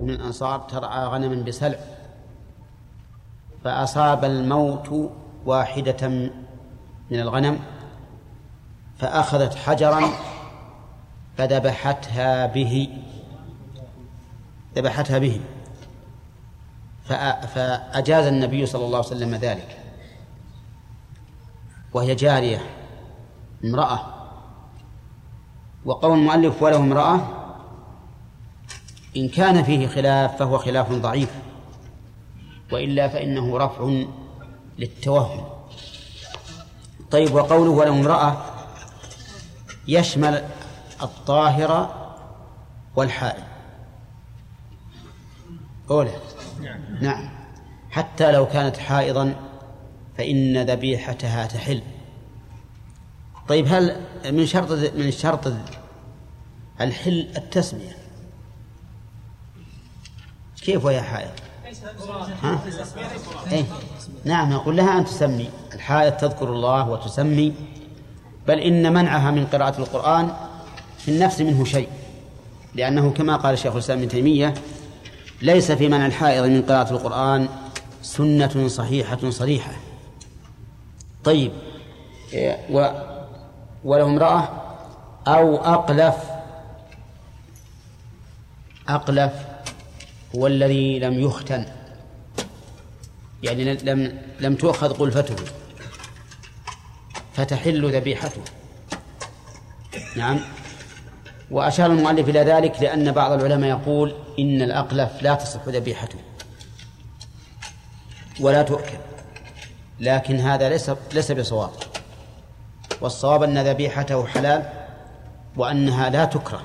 من الأنصار ترعى غنما بسلع. فأصاب الموت واحدة من الغنم فأخذت حجرا فذبحتها به ذبحتها به. فأجاز النبي صلى الله عليه وسلم ذلك. وهي جارية امرأة. وقول المؤلف وله امرأة إن كان فيه خلاف فهو خلاف ضعيف وإلا فإنه رفع للتوهم. طيب وقوله وله امرأة يشمل الطاهرة والحائض. أولى نعم. حتى لو كانت حائضا فإن ذبيحتها تحل. طيب هل من شرط من شرط الحل التسمية؟ كيف وهي حائض؟ ها؟ إيه؟ نعم نقول لها أن تسمي الحائض تذكر الله وتسمي بل إن منعها من قراءة القرآن في النفس منه شيء لأنه كما قال الشيخ الإسلام ابن تيمية ليس في منع الحائض من قراءة القرآن سنة صحيحة صريحة طيب إيه، و وله امرأة أو أقلف أقلف هو الذي لم يختن. يعني لم لم تؤخذ قلفته. فتحل ذبيحته. نعم. وأشار المؤلف إلى ذلك لأن بعض العلماء يقول إن الأقلف لا تصح ذبيحته. ولا تؤكل. لكن هذا ليس ليس بصواب. والصواب أن ذبيحته حلال وأنها لا تكره.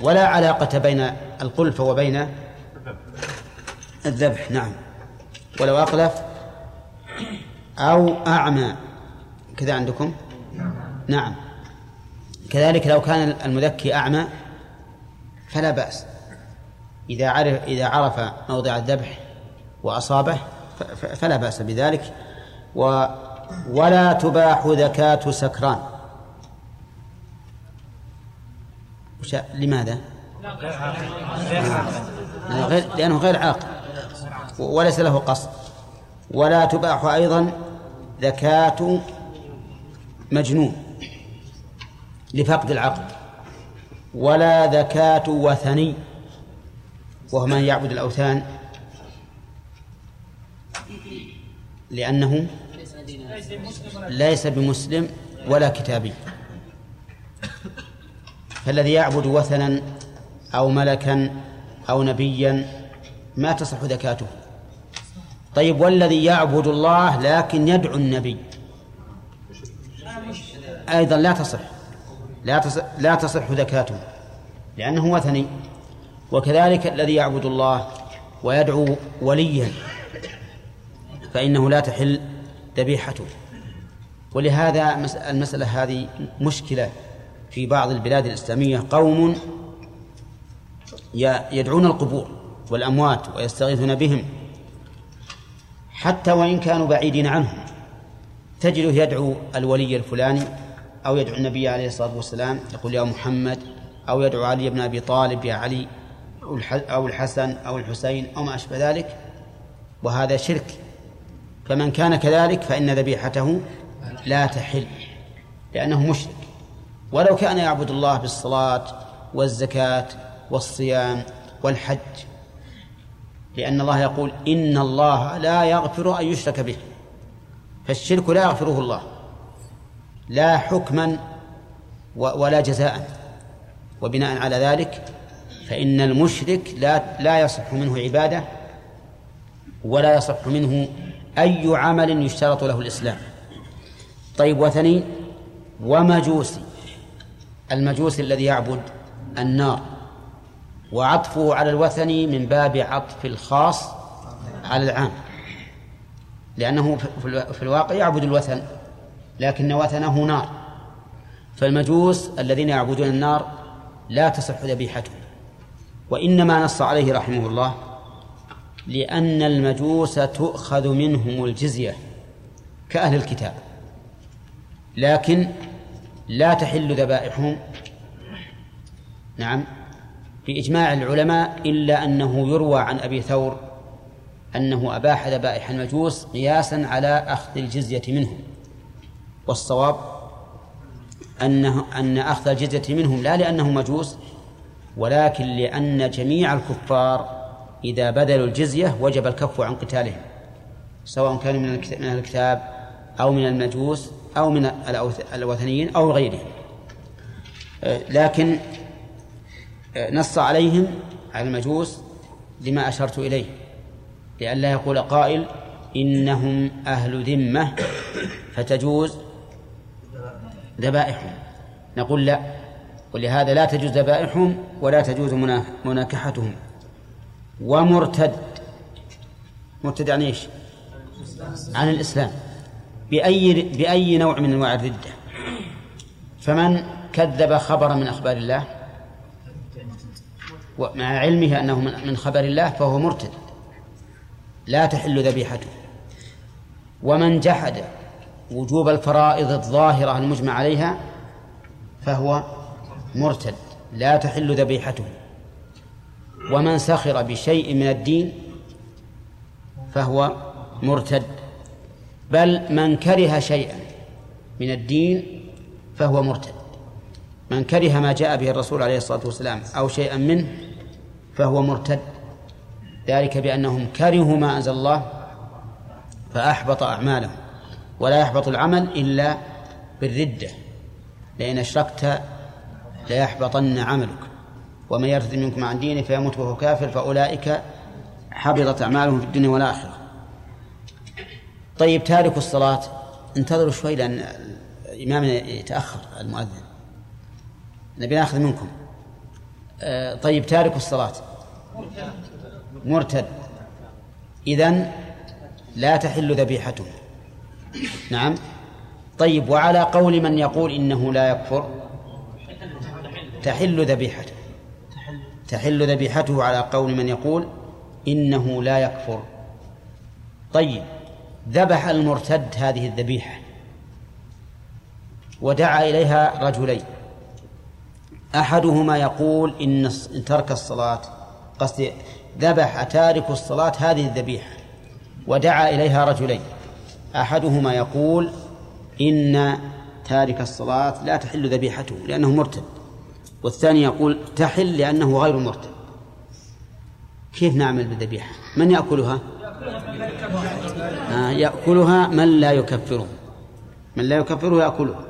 ولا علاقة بين القلفة وبين الذبح نعم. ولو أقلف أو أعمى. كذا عندكم؟ نعم. كذلك لو كان المذكي أعمى فلا بأس. إذا عرف إذا عرف موضع الذبح وأصابه فلا بأس بذلك. و ولا تباح زكاة سكران. لماذا؟ لأنه غير عاقل. وليس له قصد. ولا تباح أيضا زكاة مجنون لفقد العقل. ولا زكاة وثني وهو من يعبد الأوثان لأنه ليس بمسلم ولا كتابي. فالذي يعبد وثنا أو ملكا أو نبيا ما تصح زكاته. طيب والذي يعبد الله لكن يدعو النبي. أيضا لا تصح. لا تصح, لا تصح زكاته لأنه وثني. وكذلك الذي يعبد الله ويدعو وليا فإنه لا تحل ذبيحته. ولهذا المسألة هذه مشكلة في بعض البلاد الإسلامية. قوم يدعون القبور والأموات ويستغيثون بهم حتى وإن كانوا بعيدين عنهم. تجده يدعو الولي الفلاني أو يدعو النبي عليه الصلاة والسلام يقول يا محمد أو يدعو علي بن أبي طالب يا علي أو الحسن أو الحسين أو ما أشبه ذلك. وهذا شرك. فمن كان كذلك فإن ذبيحته لا تحل لأنه مشرك. ولو كان يعبد الله بالصلاة والزكاة والصيام والحج. لأن الله يقول إن الله لا يغفر أن يشرك به. فالشرك لا يغفره الله. لا حكما ولا جزاء. وبناء على ذلك فإن المشرك لا لا يصح منه عبادة ولا يصح منه أي عمل يشترط له الإسلام. طيب وثني ومجوسي. المجوسي الذي يعبد النار. وعطفه على الوثني من باب عطف الخاص على العام. لأنه في الواقع يعبد الوثن لكن وثنه نار. فالمجوس الذين يعبدون النار لا تصح ذبيحتهم وإنما نص عليه رحمه الله لأن المجوس تؤخذ منهم الجزية كأهل الكتاب لكن لا تحل ذبائحهم. نعم. بإجماع العلماء إلا أنه يروى عن أبي ثور أنه أباح ذبائح المجوس قياسا على أخذ الجزية منهم والصواب أنه أن أخذ الجزية منهم لا لأنهم مجوس ولكن لأن جميع الكفار إذا بذلوا الجزية وجب الكف عن قتالهم سواء كانوا من الكتاب أو من المجوس أو من الوثنيين أو غيرهم. آه، لكن نص عليهم على المجوس لما أشرت إليه لئلا يقول قائل إنهم أهل ذمة فتجوز ذبائحهم. نقول لا ولهذا لا تجوز ذبائحهم ولا تجوز مناكحتهم. ومرتد مرتد عن إيش؟ عن الإسلام. بأي بأي نوع من أنواع الردة؟ فمن كذب خبرا من أخبار الله ومع علمه أنه من خبر الله فهو مرتد. لا تحل ذبيحته. ومن جحد وجوب الفرائض الظاهرة المجمع عليها فهو مرتد. لا تحل ذبيحته. ومن سخر بشيء من الدين فهو مرتد. بل من كره شيئا من الدين فهو مرتد. من كره ما جاء به الرسول عليه الصلاة والسلام أو شيئا منه فهو مرتد. ذلك بأنهم كرهوا ما أنزل الله فأحبط أعمالهم ولا يحبط العمل إلا بالردة لئن أشركت ليحبطن عملك ومن يرتد منكم عن دينه فيموت وهو كافر فأولئك حبطت أعمالهم في الدنيا والآخرة. طيب تارك الصلاة. انتظروا شوي لأن إمامنا يتأخر المؤذن. نبي نأخذ منكم. طيب تارك الصلاة. مرتد. إذن لا تحل ذبيحته نعم. طيب وعلى قول من يقول إنه لا يكفر تحل ذبيحته. تحل ذبيحته على قول من يقول إنه لا يكفر. طيب ذبح المرتد هذه الذبيحة ودعا إليها رجلين. أحدهما يقول إن ترك الصلاة قصدي ذبح تارك الصلاة هذه الذبيحة ودعا إليها رجلين. أحدهما يقول إن تارك الصلاة لا تحل ذبيحته لأنه مرتد. والثاني يقول تحل لأنه غير مرتد. كيف نعمل بالذبيحة؟ من يأكلها؟ آه يأكلها من لا يكفره. من لا يكفره يأكلها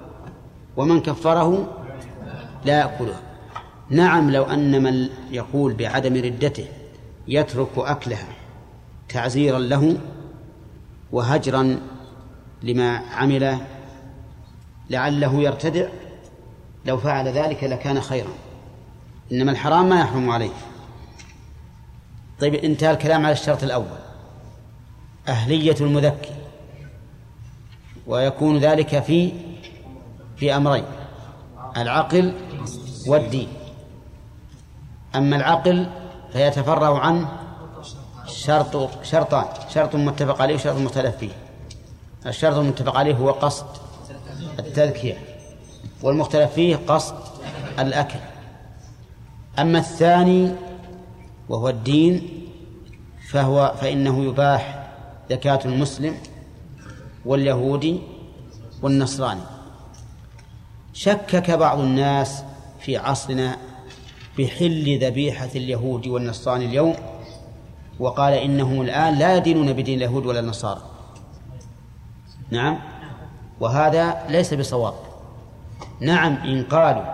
ومن كفره لا يأكلها. نعم لو أن من يقول بعدم ردته يترك أكلها تعزيرا له وهجرا لما عمل لعله يرتدع لو فعل ذلك لكان خيرا. إنما الحرام ما يحرم عليه. طيب انتهى الكلام على الشرط الأول. أهلية المذكي ويكون ذلك في في أمرين. العقل والدين. أما العقل فيتفرع عنه شرط شرطان شرط متفق عليه وشرط مختلف فيه. الشرط المتفق عليه هو قصد التذكية والمختلف فيه قصد الأكل. أما الثاني وهو الدين فهو فإنه يباح زكاة المسلم واليهودي والنصراني. شكك بعض الناس في عصرنا بحل ذبيحة اليهود والنصراني اليوم وقال إنهم الآن لا يدينون بدين اليهود ولا النصارى. نعم؟ وهذا ليس بصواب. نعم إن قالوا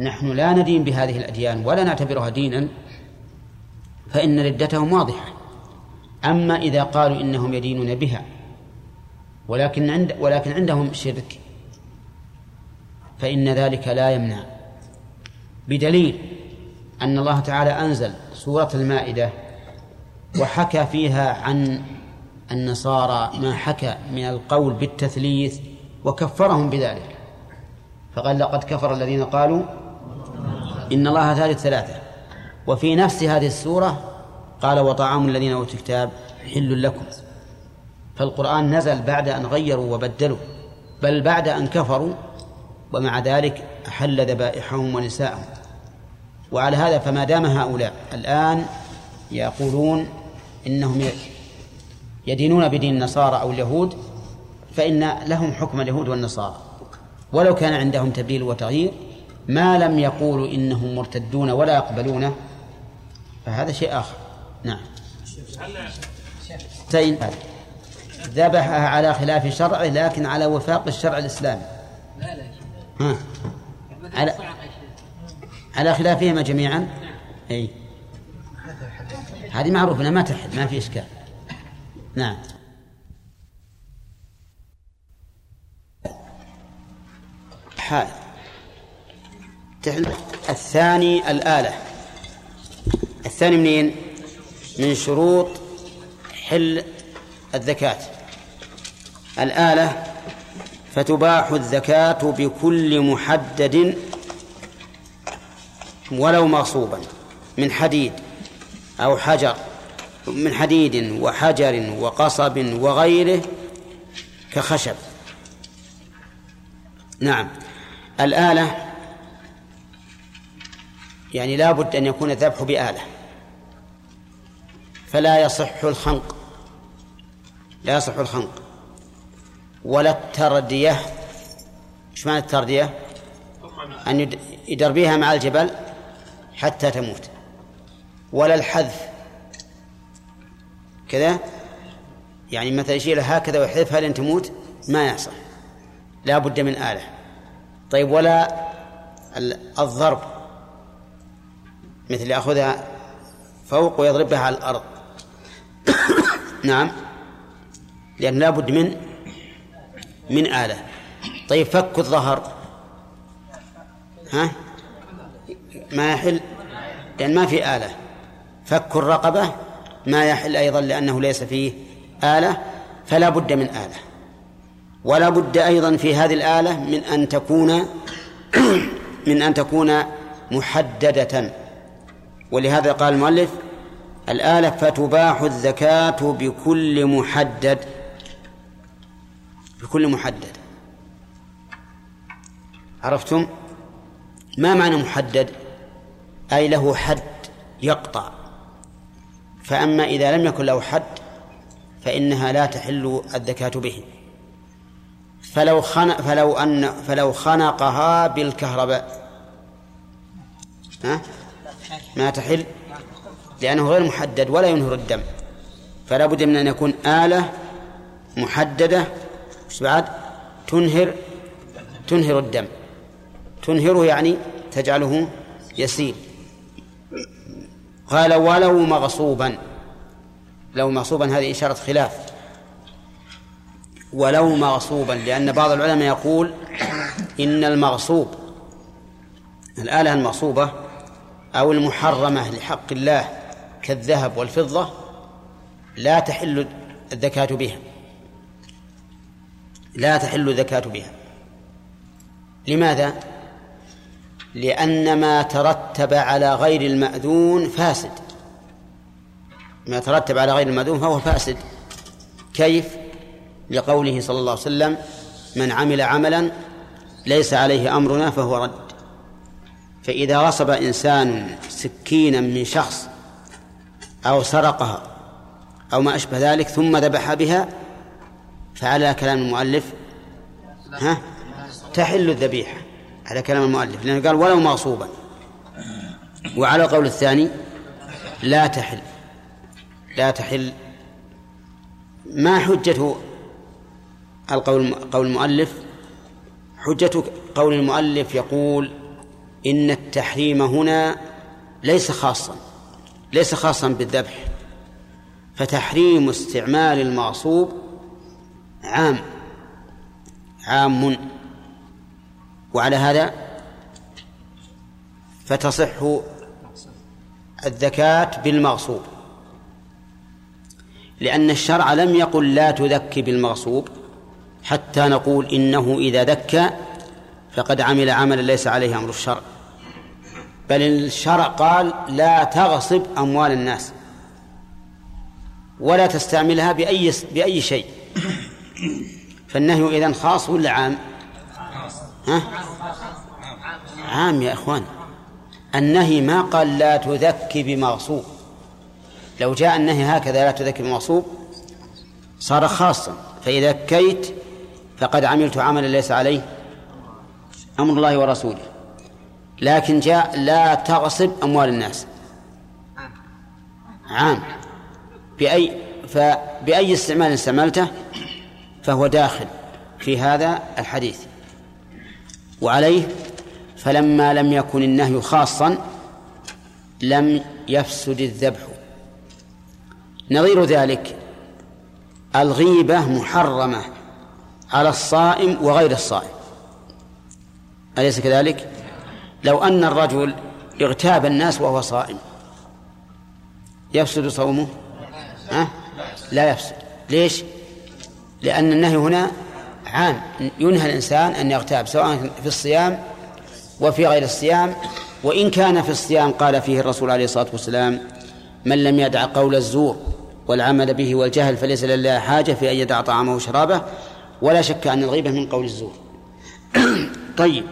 نحن لا ندين بهذه الأديان ولا نعتبرها دينا فإن ردتهم واضحة. أما إذا قالوا إنهم يدينون بها ولكن عند ولكن عندهم شرك فإن ذلك لا يمنع. بدليل أن الله تعالى أنزل سورة المائدة وحكى فيها عن النصارى ما حكى من القول بالتثليث وكفرهم بذلك. فقال لقد كفر الذين قالوا إن الله ثالث ثلاثة. وفي نفس هذه السورة قال وطعام الذين أوتوا الكتاب حل لكم. فالقرآن نزل بعد أن غيروا وبدلوا بل بعد أن كفروا ومع ذلك أحل ذبائحهم ونساءهم. وعلى هذا فما دام هؤلاء الآن يقولون إنهم يدينون بدين النصارى أو اليهود فإن لهم حكم اليهود والنصارى. ولو كان عندهم تبديل وتغيير ما لم يقولوا إنهم مرتدون ولا يقبلونه فهذا شيء آخر. نعم. زين ذبحها على خلاف شرعه لكن على وفاق الشرع الإسلامي. لا لا على على خلافهما جميعا؟ أي. هذه معروفة انها ما تحل ما في إشكال. نعم. حال. تحل الثاني الآلة. الثاني منين؟ من شروط حل الزكاة. الآلة فتباح الزكاة بكل محدد ولو مغصوبا من حديد أو حجر من حديد وحجر وقصب وغيره كخشب. نعم. الآلة يعني لا بد أن يكون الذبح بآلة. فلا يصح الخنق. لا يصح الخنق. ولا التردية. إيش معنى التردية؟ أن يدربيها مع الجبل. حتى تموت. ولا الحذف. كذا؟ يعني مثلا يشيلها هكذا ويحذفها لين تموت؟ ما يصح لا بد من آلة. طيب ولا الضرب. مثل يأخذها فوق ويضربها على الأرض. نعم. لأن لا بد من من آلة. طيب فك الظهر. ها؟ ما يحل؟ لأن ما في آلة. فك الرقبة ما يحل أيضا لأنه ليس فيه آلة فلا بد من آلة. ولا بد أيضا في هذه الآلة من أن تكون من أن تكون محددة. ولهذا قال المؤلف الآلة فتباح الزكاة بكل محدد. بكل محدد. عرفتم؟ ما معنى محدد؟ أي له حد يقطع. فأما إذا لم يكن له حد فإنها لا تحل الزكاة به. فلو خنق فلو أن فلو خنقها بالكهرباء. ها؟ ما تحل؟ لأنه غير محدد ولا ينهر الدم. فلا بد من أن يكون آلة محددة. بعد؟ تنهر تنهر الدم. تنهره يعني تجعله يسيل. قال ولو مغصوبا. لو مغصوبا هذه إشارة خلاف. ولو مغصوبا لأن بعض العلماء يقول إن المغصوب الآلة المغصوبة أو المحرمة لحق الله كالذهب والفضة لا تحل الزكاة بها. لا تحل الزكاة بها. لماذا؟ لأن ما ترتب على غير المأذون فاسد. ما ترتب على غير المأذون فهو فاسد. كيف؟ لقوله صلى الله عليه وسلم من عمل عملا ليس عليه أمرنا فهو رد. فإذا غصب إنسان سكينا من شخص أو سرقها أو ما أشبه ذلك ثم ذبح بها فعلى كلام المؤلف ها؟ تحل الذبيحة. على كلام المؤلف لأنه قال ولو مغصوبا. وعلى القول الثاني لا تحل لا تحل. ما حجة القول قول المؤلف؟ حجة قول المؤلف يقول إن التحريم هنا ليس خاصا ليس خاصا بالذبح. فتحريم استعمال المغصوب عام عام وعلى هذا فتصح الزكاة بالمغصوب. لأن الشرع لم يقل لا تذكي بالمغصوب حتى نقول إنه إذا ذكى فقد عمل عملا ليس عليه أمر الشرع. بل الشرع قال لا تغصب أموال الناس ولا تستعملها بأي بأي شيء. فالنهي إذن خاص ولا عام؟ ها؟ عام يا إخوان. النهي ما قال لا تذكي بمغصوب. لو جاء النهي هكذا لا تذكي بمغصوب صار خاصا. فإذا كيت فقد عملت عملا ليس عليه أمر الله ورسوله. لكن جاء لا تغصب أموال الناس. عام. بأي فبأي استعمال استعملته فهو داخل. في هذا الحديث. وعليه فلما لم يكن النهي خاصا لم يفسد الذبح نظير ذلك الغيبة محرمة على الصائم وغير الصائم أليس كذلك؟ لو أن الرجل اغتاب الناس وهو صائم يفسد صومه؟ أه؟ لا يفسد ليش؟ لأن النهي هنا عام ينهى الإنسان أن يغتاب سواء في الصيام وفي غير الصيام وإن كان في الصيام قال فيه الرسول عليه الصلاة والسلام من لم يدع قول الزور والعمل به والجهل فليس لله حاجة في أن يدع طعامه وشرابه ولا شك أن الغيبة من قول الزور طيب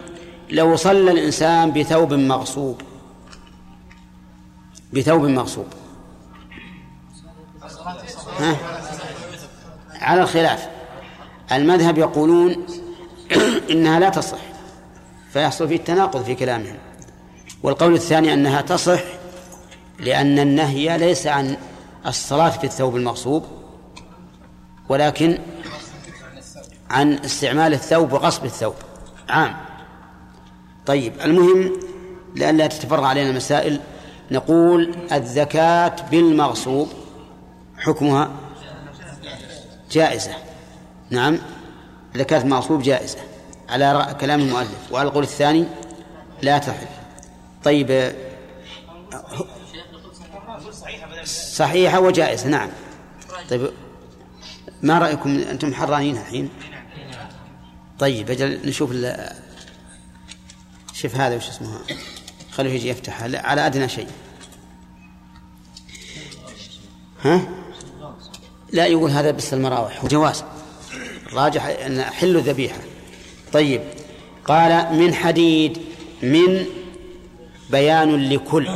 لو صلى الإنسان بثوب مغصوب بثوب مغصوب ها؟ على الخلاف المذهب يقولون إنها لا تصح فيحصل فيه التناقض في كلامهم. والقول الثاني أنها تصح لأن النهي ليس عن الصلاة في الثوب المغصوب ولكن عن استعمال الثوب وغصب الثوب. عام. طيب المهم لئلا تتفرع علينا المسائل نقول الزكاة بالمغصوب حكمها جائزة. نعم. زكاة المغصوب جائزة. على كلام المؤلف. وعلى القول الثاني لا تحل. طيب صحيحة وجائزة. نعم. طيب ما رأيكم أنتم حرانين الحين؟ طيب أجل نشوف شوف هذا وش اسمه؟ خليه يجي يفتح. على أدنى شيء. ها؟ لا يقول هذا بس المراوح. جواز. الراجح أن حل الذبيحة طيب قال من حديد من بيان لكل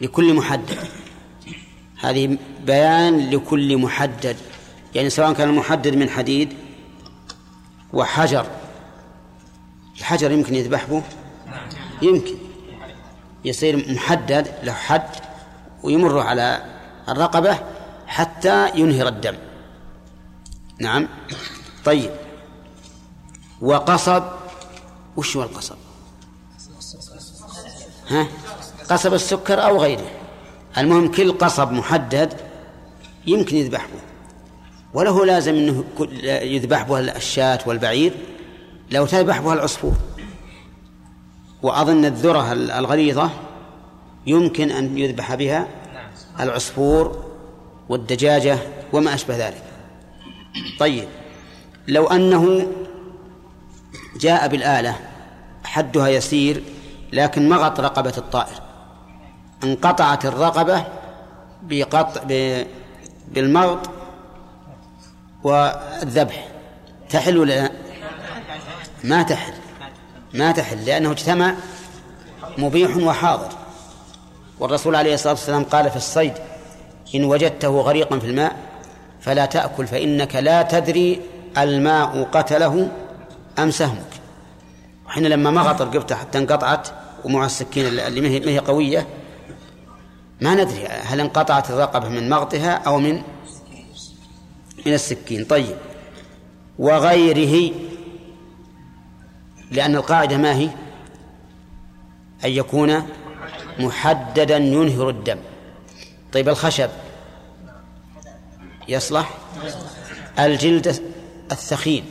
لكل محدد. هذه بيان لكل محدد. يعني سواء كان المحدد من حديد وحجر. الحجر يمكن يذبح به يمكن. يصير محدد له حد ويمر على الرقبة حتى ينهر الدم. نعم. طيب. وقصب وش هو القصب؟ ها؟ قصب السكر أو غيره. المهم كل قصب محدد يمكن يذبح به وله لازم إنه يذبح به الشاة والبعير. لو تذبح بها العصفور. وأظن الذرة الغليظة يمكن أن يذبح بها العصفور والدجاجة وما أشبه ذلك. طيب. لو أنه جاء بالآلة حدها يسير لكن مغط رقبة الطائر. انقطعت الرقبة بقطع بالمغط والذبح. تحل ولا ما تحل. ما تحل لأنه اجتمع مبيح وحاضر. والرسول عليه الصلاة والسلام قال في الصيد إن وجدته غريقا في الماء فلا تأكل فإنك لا تدري الماء قتله أم سهمك؟ وحين لما مغط رقبته حتى انقطعت ومع السكين اللي ما هي قوية ما ندري هل انقطعت الرقبة من مغطها أو من من السكين. طيب. وغيره لأن القاعدة ما هي؟ أن يكون محددا ينهر الدم. طيب الخشب يصلح؟ الجلد الثخين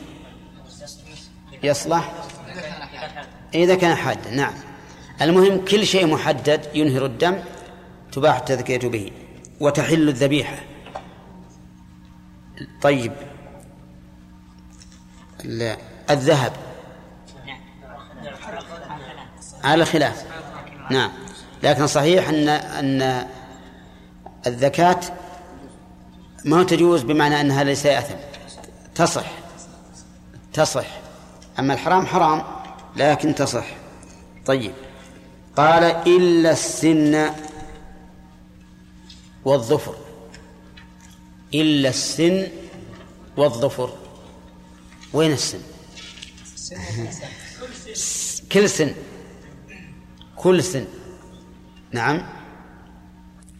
يصلح؟ إذا كان حادا نعم. المهم كل شيء محدد ينهر الدم تباح التذكية به وتحل الذبيحة. طيب. الذهب. على خلاف. نعم. لكن صحيح أن أن الزكاة ما تجوز بمعنى أنها ليس يأثم. تصح تصح. أما الحرام حرام لكن تصح. طيب. قال إلا السن والظفر. إلا السن والظفر. وين السن؟ كل سن. كل سن. نعم.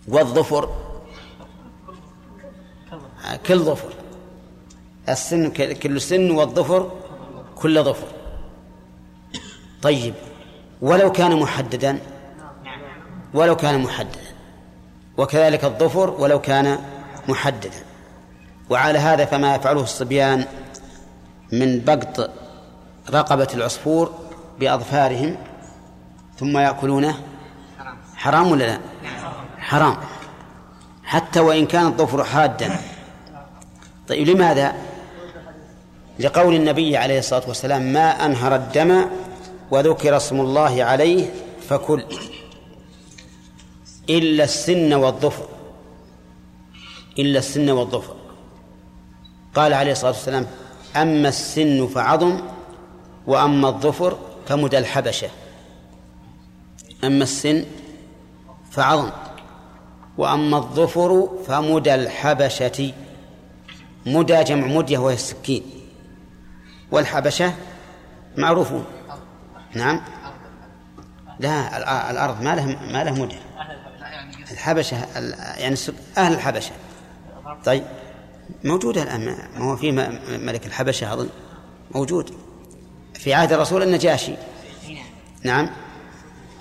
والظفر. كل ظفر. السن كل سن والظفر كل ظفر. طيب ولو كان محددا ولو كان محددا وكذلك الظفر ولو كان محددا. وعلى هذا فما يفعله الصبيان من بقط رقبة العصفور بأظفارهم ثم يأكلونه؟ حرام ولا لا؟ حرام. حتى وإن كان الظفر حادا. طيب لماذا؟ لقول النبي عليه الصلاة والسلام ما أنهر الدم وذكر اسم الله عليه فكل إلا السن والظفر إلا السن والظفر. قال عليه الصلاة والسلام أما السن فعظم وأما الظفر فمدى الحبشة. أما السن فعظم وأما الظفر فمدى الحبشة. مدى جمع مدية وهي السكين. والحبشة معروفون. نعم. لا الأرض ما له ما له مدة. الحبشة يعني أهل الحبشة. طيب موجودة الآن. ما هو في ملك الحبشة أظن. موجود. في عهد الرسول النجاشي. نعم.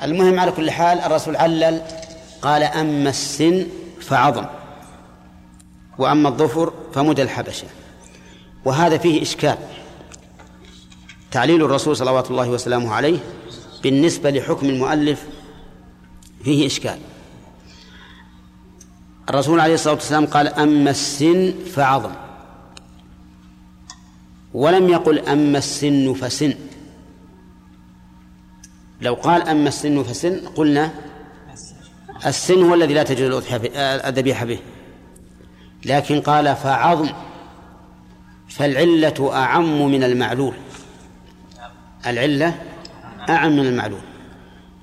المهم على كل حال الرسول علل قال أما السن فعظم وأما الظفر فمدى الحبشة. وهذا فيه إشكال. تعليل الرسول صلوات الله وسلامه عليه بالنسبة لحكم المؤلف فيه إشكال. الرسول عليه الصلاة والسلام قال أما السن فعظم. ولم يقل أما السن فسن. لو قال أما السن فسن قلنا السن هو الذي لا تجوز الذبيحة به. لكن قال فعظم فالعلة أعم من المعلول. العلة أعم من المعلول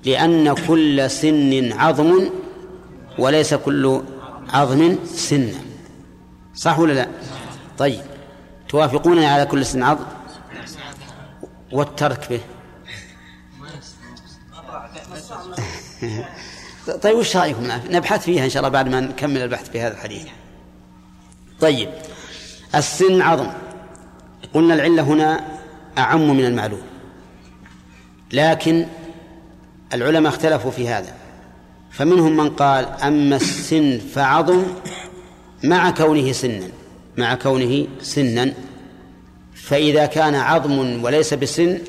لأن كل سن عظم وليس كل عظم سنا صح ولا لا؟ طيب توافقونني على كل سن عظم؟ والترك به. طيب وش رأيكم؟ نبحث فيها إن شاء الله بعد ما نكمل البحث في هذا الحديث. طيب السن عظم. قلنا العلة هنا أعم من المعلوم. لكن العلماء اختلفوا في هذا. فمنهم من قال أما السن فعظم مع كونه سنا مع كونه سنا. فإذا كان عظم وليس بسن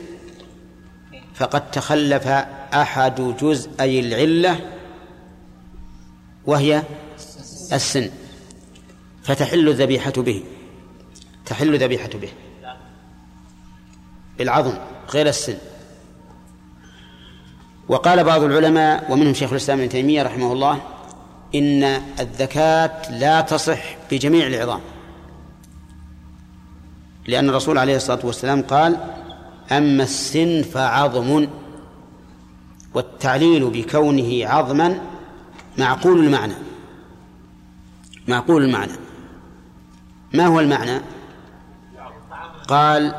فقد تخلف أحد جزئي العلة وهي السن. فتحل الذبيحة به تحل الذبيحة به. بالعظم غير السن. وقال بعض العلماء ومنهم شيخ الإسلام ابن تيمية رحمه الله إن الذكاة لا تصح بجميع العظام. لأن الرسول عليه الصلاة والسلام قال أما السن فعظم والتعليل بكونه عظما معقول المعنى. معقول المعنى. ما هو المعنى؟ قال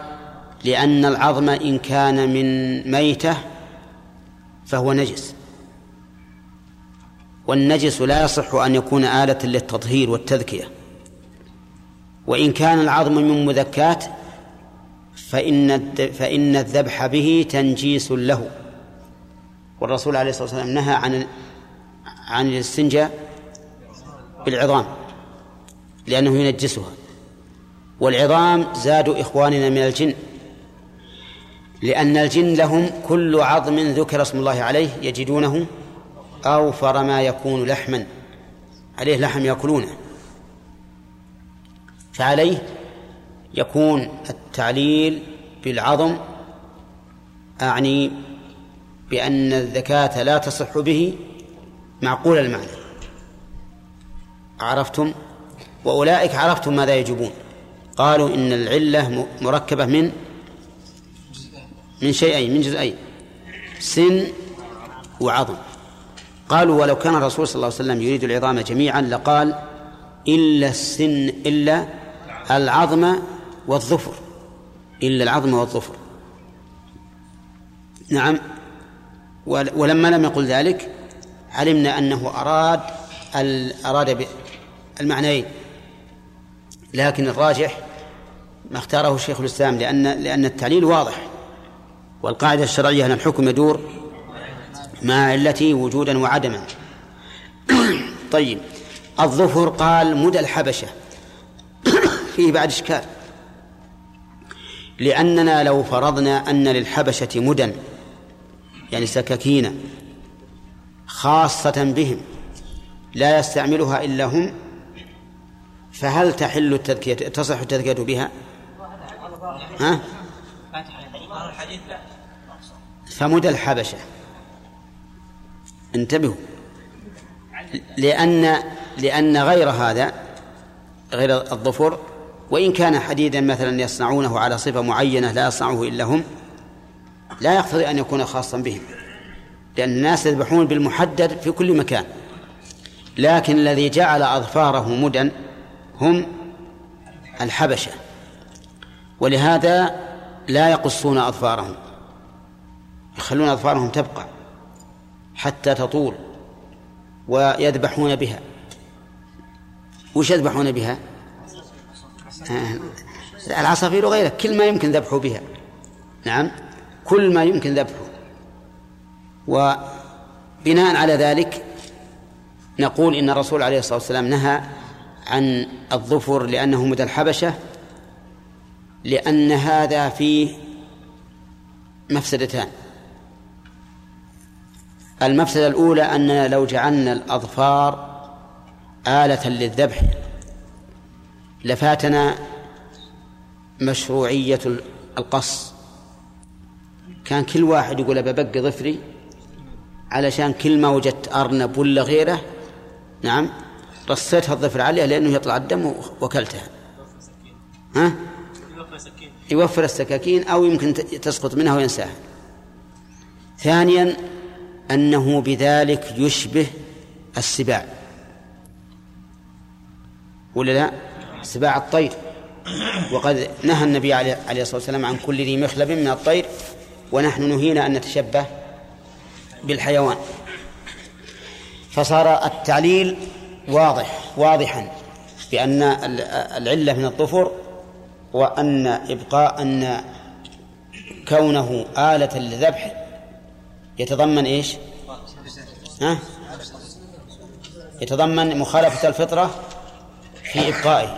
لأن العظم إن كان من ميتة فهو نجس. والنجس لا يصح أن يكون آلة للتطهير والتذكية. وإن كان العظم من مذكات فإن فإن الذبح به تنجيس له. والرسول عليه الصلاة والسلام نهى عن عن الاستنجاء بالعظام لأنه ينجسها. والعظام زاد إخواننا من الجن. لأن الجن لهم كل عظم ذكر اسم الله عليه يجدونه أوفر ما يكون لحما. عليه لحم يأكلونه. فعليه يكون التعليل بالعظم أعني بأن الذكاة لا تصح به معقول المعنى. عرفتم؟ وأولئك عرفتم ماذا يجبون قالوا إن العلة مركبة من من شيئين من جزئين سن وعظم. قالوا ولو كان الرسول صلى الله عليه وسلم يريد العظام جميعا لقال إلا السن إلا العظم والظفر. إلا العظم والظفر. نعم. ولما لم يقل ذلك علمنا أنه أراد أراد المعنيين لكن الراجح ما اختاره شيخ الإسلام لأن لأن التعليل واضح. والقاعدة الشرعية أن الحكم يدور مع علته وجودا وعدما طيب الظفر قال مدى الحبشة فيه بعد إشكال لأننا لو فرضنا أن للحبشة مدن يعني سكاكين خاصة بهم لا يستعملها إلا هم فهل تحل التذكية تصح التذكية بها؟ ها؟ فمدى الحبشة. انتبهوا. لأن لأن غير هذا غير الظفر وإن كان حديدا مثلا يصنعونه على صفة معينة لا يصنعه إلا هم لا يقتضي أن يكون خاصا بهم. لأن الناس يذبحون بالمحدد في كل مكان. لكن الذي جعل أظفاره مدن هم الحبشة. ولهذا لا يقصون أظفارهم. يخلون أظفارهم تبقى حتى تطول ويذبحون بها. وش يذبحون بها؟ آه، العصافير وغيرها كل ما يمكن ذبحه بها. نعم كل ما يمكن ذبحه وبناء على ذلك نقول إن الرسول عليه الصلاة والسلام نهى عن الظفر لأنه مدى الحبشة لأن هذا فيه مفسدتان. المفسدة الأولى أننا لو جعلنا الأظفار آلة للذبح لفاتنا مشروعية القص. كان كل واحد يقول ببقي ظفري علشان كل ما وجدت أرنب ولا غيره. نعم. رصيتها الظفر عليها لأنه يطلع الدم وكلتها ها؟ يوفر السكاكين أو يمكن تسقط منها وينساها. ثانيا أنه بذلك يشبه السباع. ولا لا؟ سباع الطير. وقد نهى النبي عليه الصلاة والسلام عن كل ذي مخلب من الطير ونحن نهينا أن نتشبه بالحيوان. فصار التعليل واضح واضحا بأن العلة من الظفر وأن إبقاء أن كونه آلة للذبح يتضمن إيش ها؟ يتضمن مخالفة الفطرة في إبقائه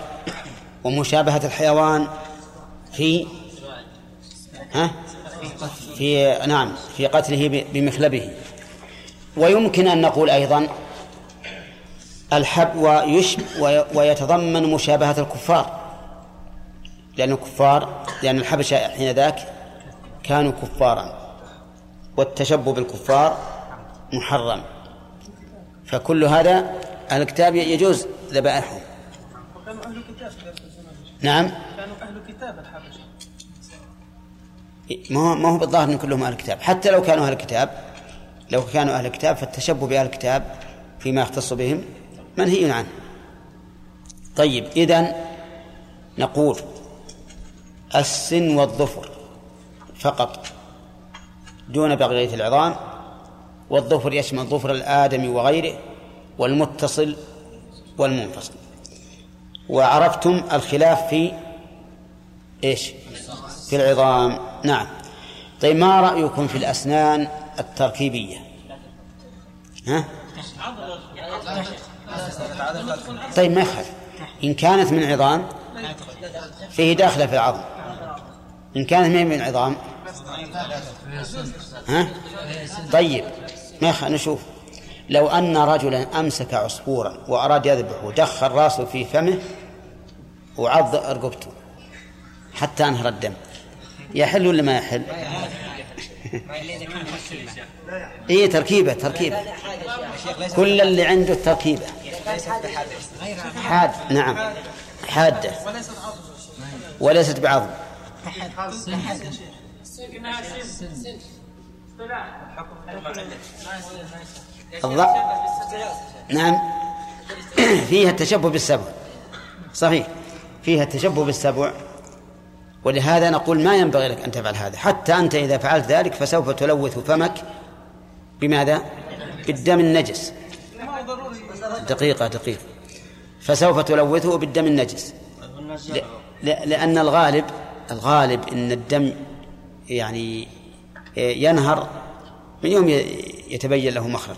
ومشابهة الحيوان في ها؟ في نعم في قتله بمخلبه ويمكن أن نقول أيضا الحب ويشب ويتضمن مشابهة الكفار لأن الكفار لأن الحبشة حين ذاك كانوا كفارا والتشبه بالكفار محرم. فكل هذا أهل الكتاب يجوز ذبائحهم. نعم. كانوا أهل كتاب ما هو ما هو بالظاهر إن كلهم أهل الكتاب. حتى لو كانوا أهل الكتاب لو كانوا أهل الكتاب فالتشبه بأهل الكتاب فيما يختص بهم منهي عنه. طيب اذا نقول السن والظفر فقط. دون بقية العظام والظفر يشمل ظفر الآدمي وغيره والمتصل والمنفصل. وعرفتم الخلاف في إيش؟ في العظام. نعم. طيب ما رأيكم في الأسنان التركيبية؟ ها؟ طيب ما يخالف. إن كانت من عظام فيه داخلة في العظم. إن كانت من عظام ها؟ طيب ما يخالف نشوف. لو أن رجلا أمسك عصفورا وأراد يذبحه دخل رأسه في فمه وعض رقبته حتى أنهر الدم. يحل ولا ما يحل؟ اي تركيبة تركيبة. كل اللي عنده تركيبة. حاد نعم. حادة. وليست بعظم الض... نعم. فيها التشبه بالسبع. صحيح. فيها التشبه بالسبع. ولهذا نقول ما ينبغي لك أن تفعل هذا. حتى أنت إذا فعلت ذلك فسوف تلوث فمك بماذا؟ بالدم النجس. دقيقة دقيقة. فسوف تلوثه بالدم النجس. لأن الغالب الغالب أن الدم يعني ينهر من يوم يتبين له مخرج.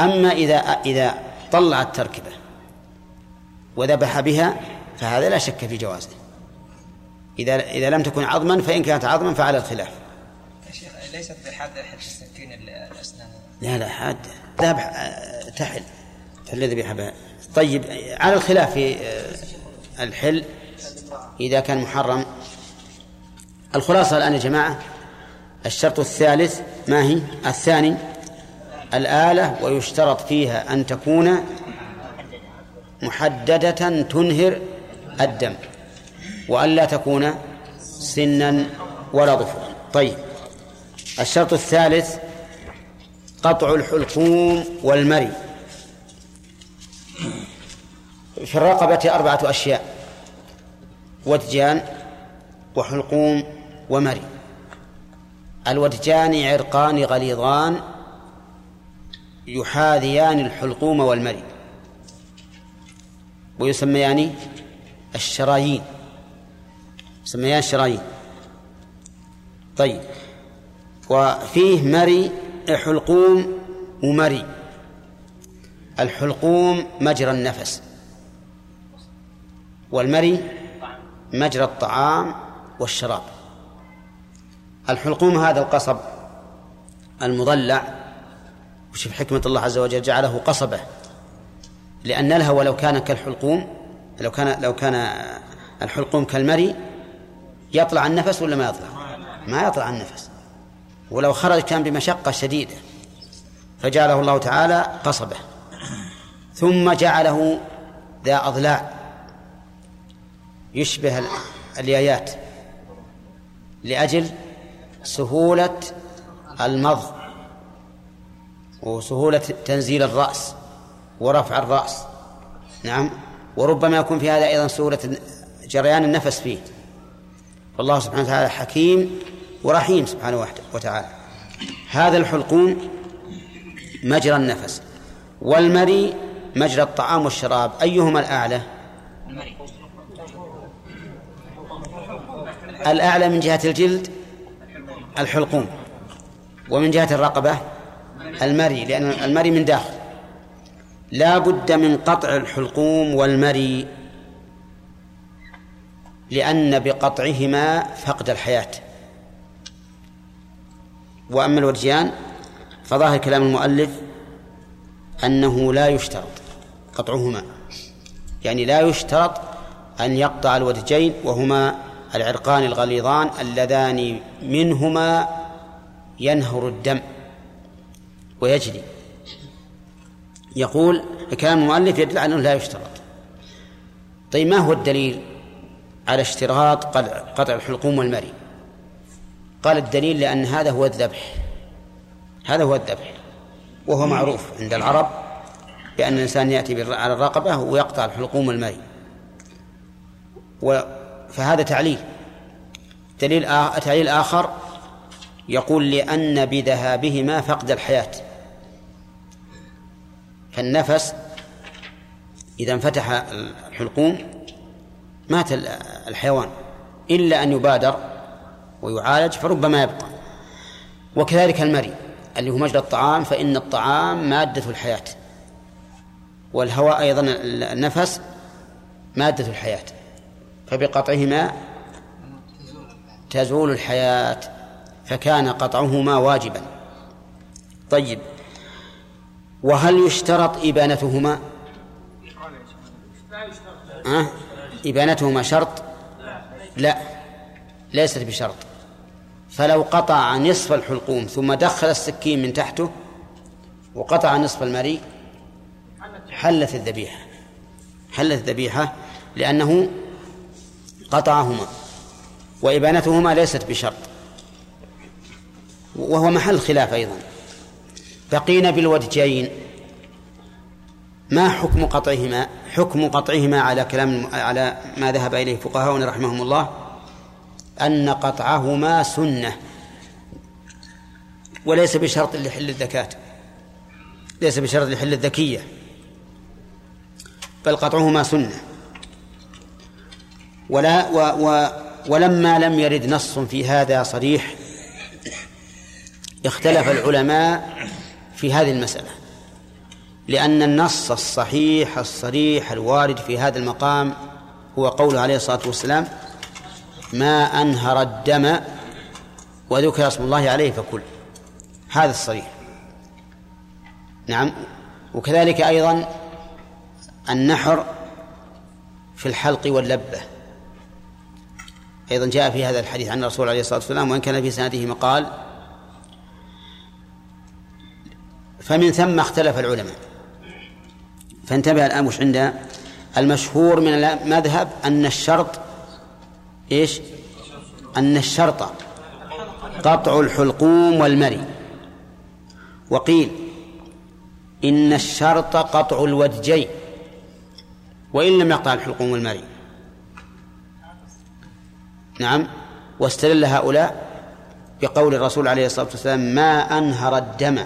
أما إذا إذا طلع التركبة وذبح بها فهذا لا شك في جوازه. إذا إذا لم تكن عظما فإن كانت عظما فعلى الخلاف. ليست بحادة حد السكين الأسنان. لا لا حادة. ذبح تحل. تحل ذبيحة بها طيب على الخلاف في آه، الحل. إذا كان محرم الخلاصة الآن يا جماعة الشرط الثالث ما هي؟ الثاني الآلة ويشترط فيها أن تكون محددة تنهر الدم وألا تكون سنا ولا ظفرا. طيب الشرط الثالث قطع الحلقوم والمري. في الرقبة أربعة أشياء ودجان وحلقوم ومري. الودجان عرقان غليظان يحاذيان الحلقوم والمري. ويسميان الشرايين. يسميان الشرايين. طيب. وفيه مري حلقوم ومري. الحلقوم مجرى النفس. والمري مجرى الطعام والشراب. الحلقوم هذا القصب المضلع؟ وشوف حكمة الله عز وجل جعله قصبة. لأن الهوى لو كان كالحلقوم لو كان لو كان الحلقوم كالمري يطلع النفس ولا ما يطلع؟ ما يطلع النفس. ولو خرج كان بمشقة شديدة فجعله الله تعالى قصبة. ثم جعله ذا أضلاع. يشبه اليايات. لأجل سهولة المضغ وسهولة تنزيل الرأس ورفع الرأس. نعم. وربما يكون في هذا أيضا سهولة جريان النفس فيه. فالله سبحانه وتعالى حكيم ورحيم سبحانه وتعالى. هذا الحلقوم مجرى النفس والمري مجرى الطعام والشراب. أيهما الأعلى؟ الأعلى من جهة الجلد الحلقوم. ومن جهة الرقبة المري لأن المري من داخل. لا بد من قطع الحلقوم والمري لأن بقطعهما فقد الحياة. وأما الوجيان فظاهر كلام المؤلف أنه لا يشترط قطعهما. يعني لا يشترط أن يقطع الودجين وهما العرقان الغليظان اللذان منهما ينهر الدم ويجري. يقول كلام المؤلف يدل على أنه لا يشترط. طيب ما هو الدليل على اشتراط قطع الحلقوم والمري؟ قال الدليل لأن هذا هو الذبح. هذا هو الذبح. وهو معروف عند العرب بأن الإنسان يأتي على الرقبة ويقطع الحلقوم والمري. فهذا تعليل. دليل تعليل آخر يقول لأن بذهابهما فقد الحياة. فالنفس إذا انفتح الحلقوم مات الحيوان. إلا أن يبادر ويعالج فربما يبقى. وكذلك المري اللي هو مجرى الطعام فإن الطعام مادة الحياة. والهواء أيضا النفس مادة الحياة. فبقطعهما تزول الحياة فكان قطعهما واجبا. طيب وهل يشترط إبانتهما؟ أه؟ إبانتهما شرط؟ لا ليست بشرط. فلو قطع نصف الحلقوم ثم دخل السكين من تحته وقطع نصف المريء حلت الذبيحة. حلت الذبيحة لأنه قطعهما وإبانتهما ليست بشرط وهو محل خلاف أيضا بقينا بالودجين ما حكم قطعهما حكم قطعهما على كلام على ما ذهب إليه فقهاؤنا رحمهم الله أن قطعهما سنة وليس بشرط لحل الزكاة ليس بشرط لحل الذكية بل قطعهما سنة ولا و و ولما لم يرد نص في هذا صريح اختلف العلماء في هذه المسألة. لأن النص الصحيح الصريح الوارد في هذا المقام هو قوله عليه الصلاة والسلام ما أنهر الدم وذكر اسم الله عليه فكل هذا الصريح. نعم. وكذلك أيضا النحر في الحلق واللبة. أيضا جاء في هذا الحديث عن الرسول عليه الصلاة والسلام وإن كان في سنده مقال فمن ثم اختلف العلماء. فانتبه الآن وش عنده؟ المشهور من المذهب أن الشرط إيش؟ أن الشرط قطع الحلقوم والمري. وقيل إن الشرط قطع الودجين وإن لم يقطع الحلقوم والمري. نعم واستدل هؤلاء بقول الرسول عليه الصلاة والسلام ما أنهر الدم.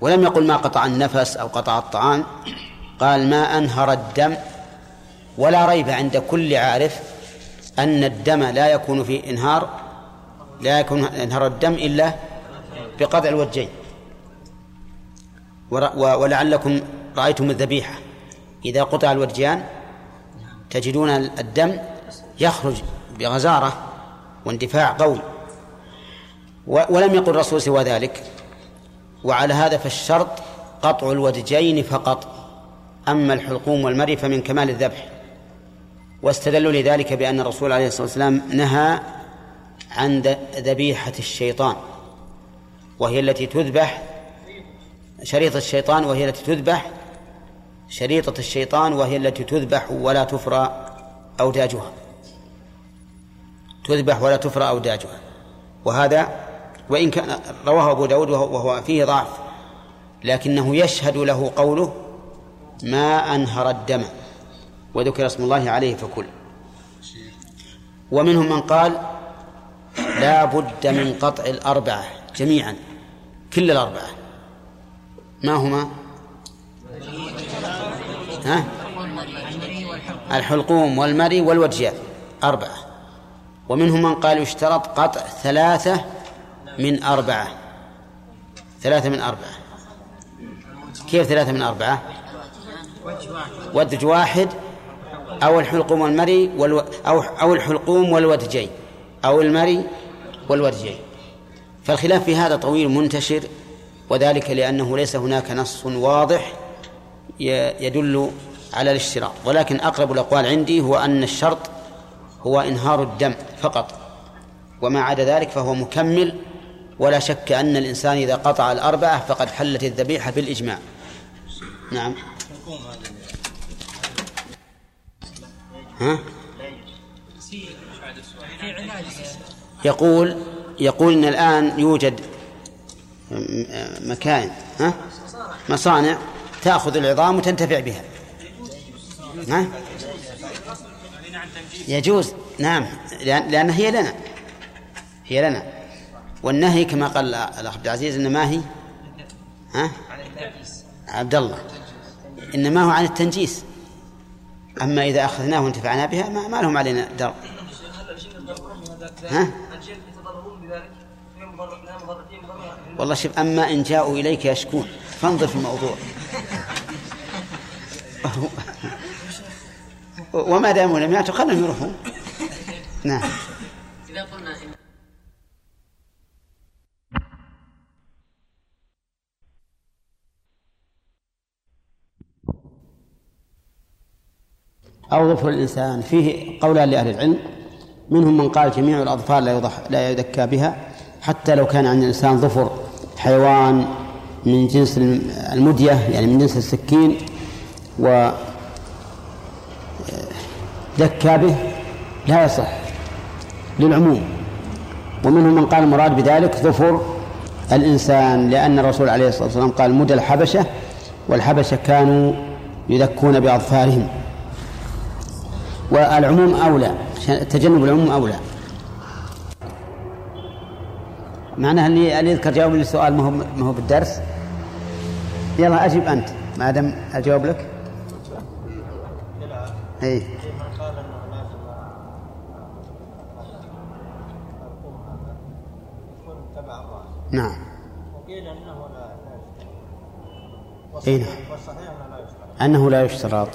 ولم يقل ما قطع النفس أو قطع الطعام قال ما أنهر الدم. ولا ريب عند كل عارف أن الدم لا يكون في إنهار لا يكون إنهار الدم إلا بقطع الوجين ولعلكم رأيتم الذبيحة. إذا قطع الوجيان تجدون الدم يخرج بغزارة واندفاع قوي ولم يقل الرسول سوى ذلك. وعلى هذا فالشرط قطع الودجين فقط. أما الحلقوم والمري فمن كمال الذبح. واستدلوا لذلك بأن الرسول عليه الصلاة والسلام نهى عن ذبيحة الشيطان. وهي التي تذبح شريطة الشيطان وهي التي تذبح شريطة الشيطان وهي التي تذبح ولا تفرى أوداجها. تذبح ولا تفرى أوداجها وهذا وإن كان رواه أبو داود وهو فيه ضعف. لكنه يشهد له قوله ما أنهر الدم. وذكر اسم الله عليه فكل. ومنهم من قال لا بد من قطع الأربعة جميعا كل الأربعة. ما هما؟ ها؟ الحلقوم والمري والوجيات أربعة. ومنهم من قال يشترط قطع ثلاثة من أربعة. ثلاثة من أربعة. كيف ثلاثة من أربعة؟ ودج واحد أو الحلقوم والمري والو أو أو الحلقوم والودجين. أو المري والودجين. فالخلاف في هذا طويل منتشر وذلك لأنه ليس هناك نص واضح يدل على الاشتراط. ولكن أقرب الأقوال عندي هو أن الشرط هو إنهار الدم فقط. وما عدا ذلك فهو مكمل ولا شك أن الإنسان إذا قطع الأربعة فقد حلت الذبيحة بالإجماع. نعم. ها؟ يقول يقول إن الآن يوجد مكائن ها؟ مصانع تأخذ العظام وتنتفع بها. ها؟ يجوز. نعم. لأن هي لنا. هي لنا. والنهي كما قال الأخ عبد العزيز إنما هي ها؟ عبد الله إنما هو عن التنجيس. أما إذا أخذناه وانتفعنا بها ما, ما لهم علينا در ها؟ والله شوف أما إن جاءوا إليك يشكون. فانظر في الموضوع. وما داموا لم يأتوا خلهم يروحون نعم. إذا قلنا أو ظفر الإنسان فيه قولان لأهل العلم. منهم من قال جميع الأظفار لا يضح لا يذكى بها حتى لو كان عند الإنسان ظفر حيوان من جنس المدية يعني من جنس السكين و ذكى به لا يصح للعموم. ومنهم من قال المراد بذلك ظفر الإنسان لأن الرسول عليه الصلاة والسلام قال مدى الحبشة والحبشة كانوا يذكون بأظفارهم. والعموم أولى تجنب العموم أولى. معناها اللي اللي يذكر جاوب السؤال ما هو ما هو بالدرس. يلا أجب أنت ما دام أجاوب لك. إيه. نعم. وقيل انه لا والصحيح أنه لا يشترط. انه لا يشترط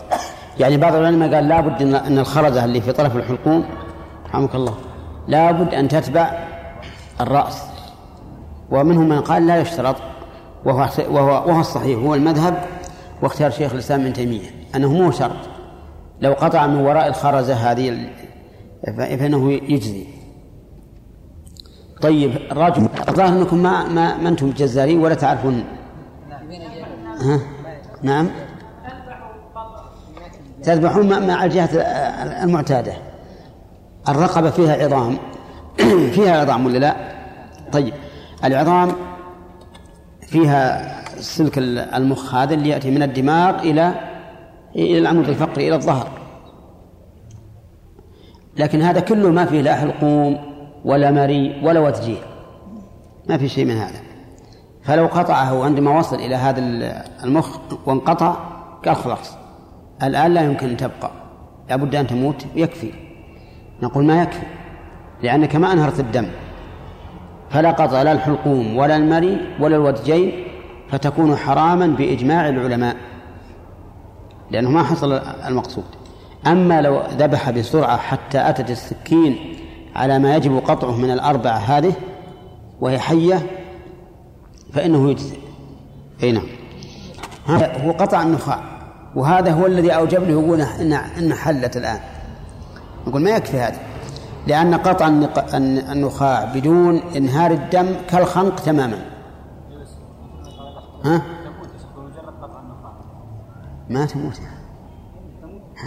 يعني بعض العلماء قال لابد ان الخرزه اللي في طرف الحلقوم رحمك الله لابد أن تتبع الرأس. ومنهم من قال لا يشترط وهو وهو وهو الصحيح هو المذهب واختيار شيخ الإسلام ابن تيمية أنه مو شرط. لو قطع من وراء الخرزه هذه فإنه يجزي. طيب الرجل الظاهر أنكم ما ما, ما أنتم جزارين ولا تعرفون. ها؟ نعم. تذبحون مع الجهة المعتادة. الرقبة فيها عظام. فيها عظام ولا لا؟ طيب العظام فيها سلك المخ هذا اللي يأتي من الدماغ إلى إلى العمود الفقري إلى الظهر. لكن هذا كله ما فيه لا حلقوم. ولا مري ولا وتجيه ما في شيء من هذا. فلو قطعه عندما وصل إلى هذا المخ وانقطع قال خلاص الآن لا يمكن أن تبقى. لابد أن تموت يكفي. نقول ما يكفي. لأنك ما أنهرت الدم. فلا قطع لا الحلقوم ولا المري ولا الودجين فتكون حراما بإجماع العلماء. لأنه ما حصل المقصود. أما لو ذبح بسرعة حتى أتت السكين على ما يجب قطعه من الأربعة هذه وهي حية فإنه يجزي أي نعم. هو قطع النخاع وهذا هو الذي أوجب له يقول إن حلت الآن. نقول ما يكفي هذا؟ لأن قطع النخاع بدون إنهار الدم كالخنق تماما. ها؟ ما تموت.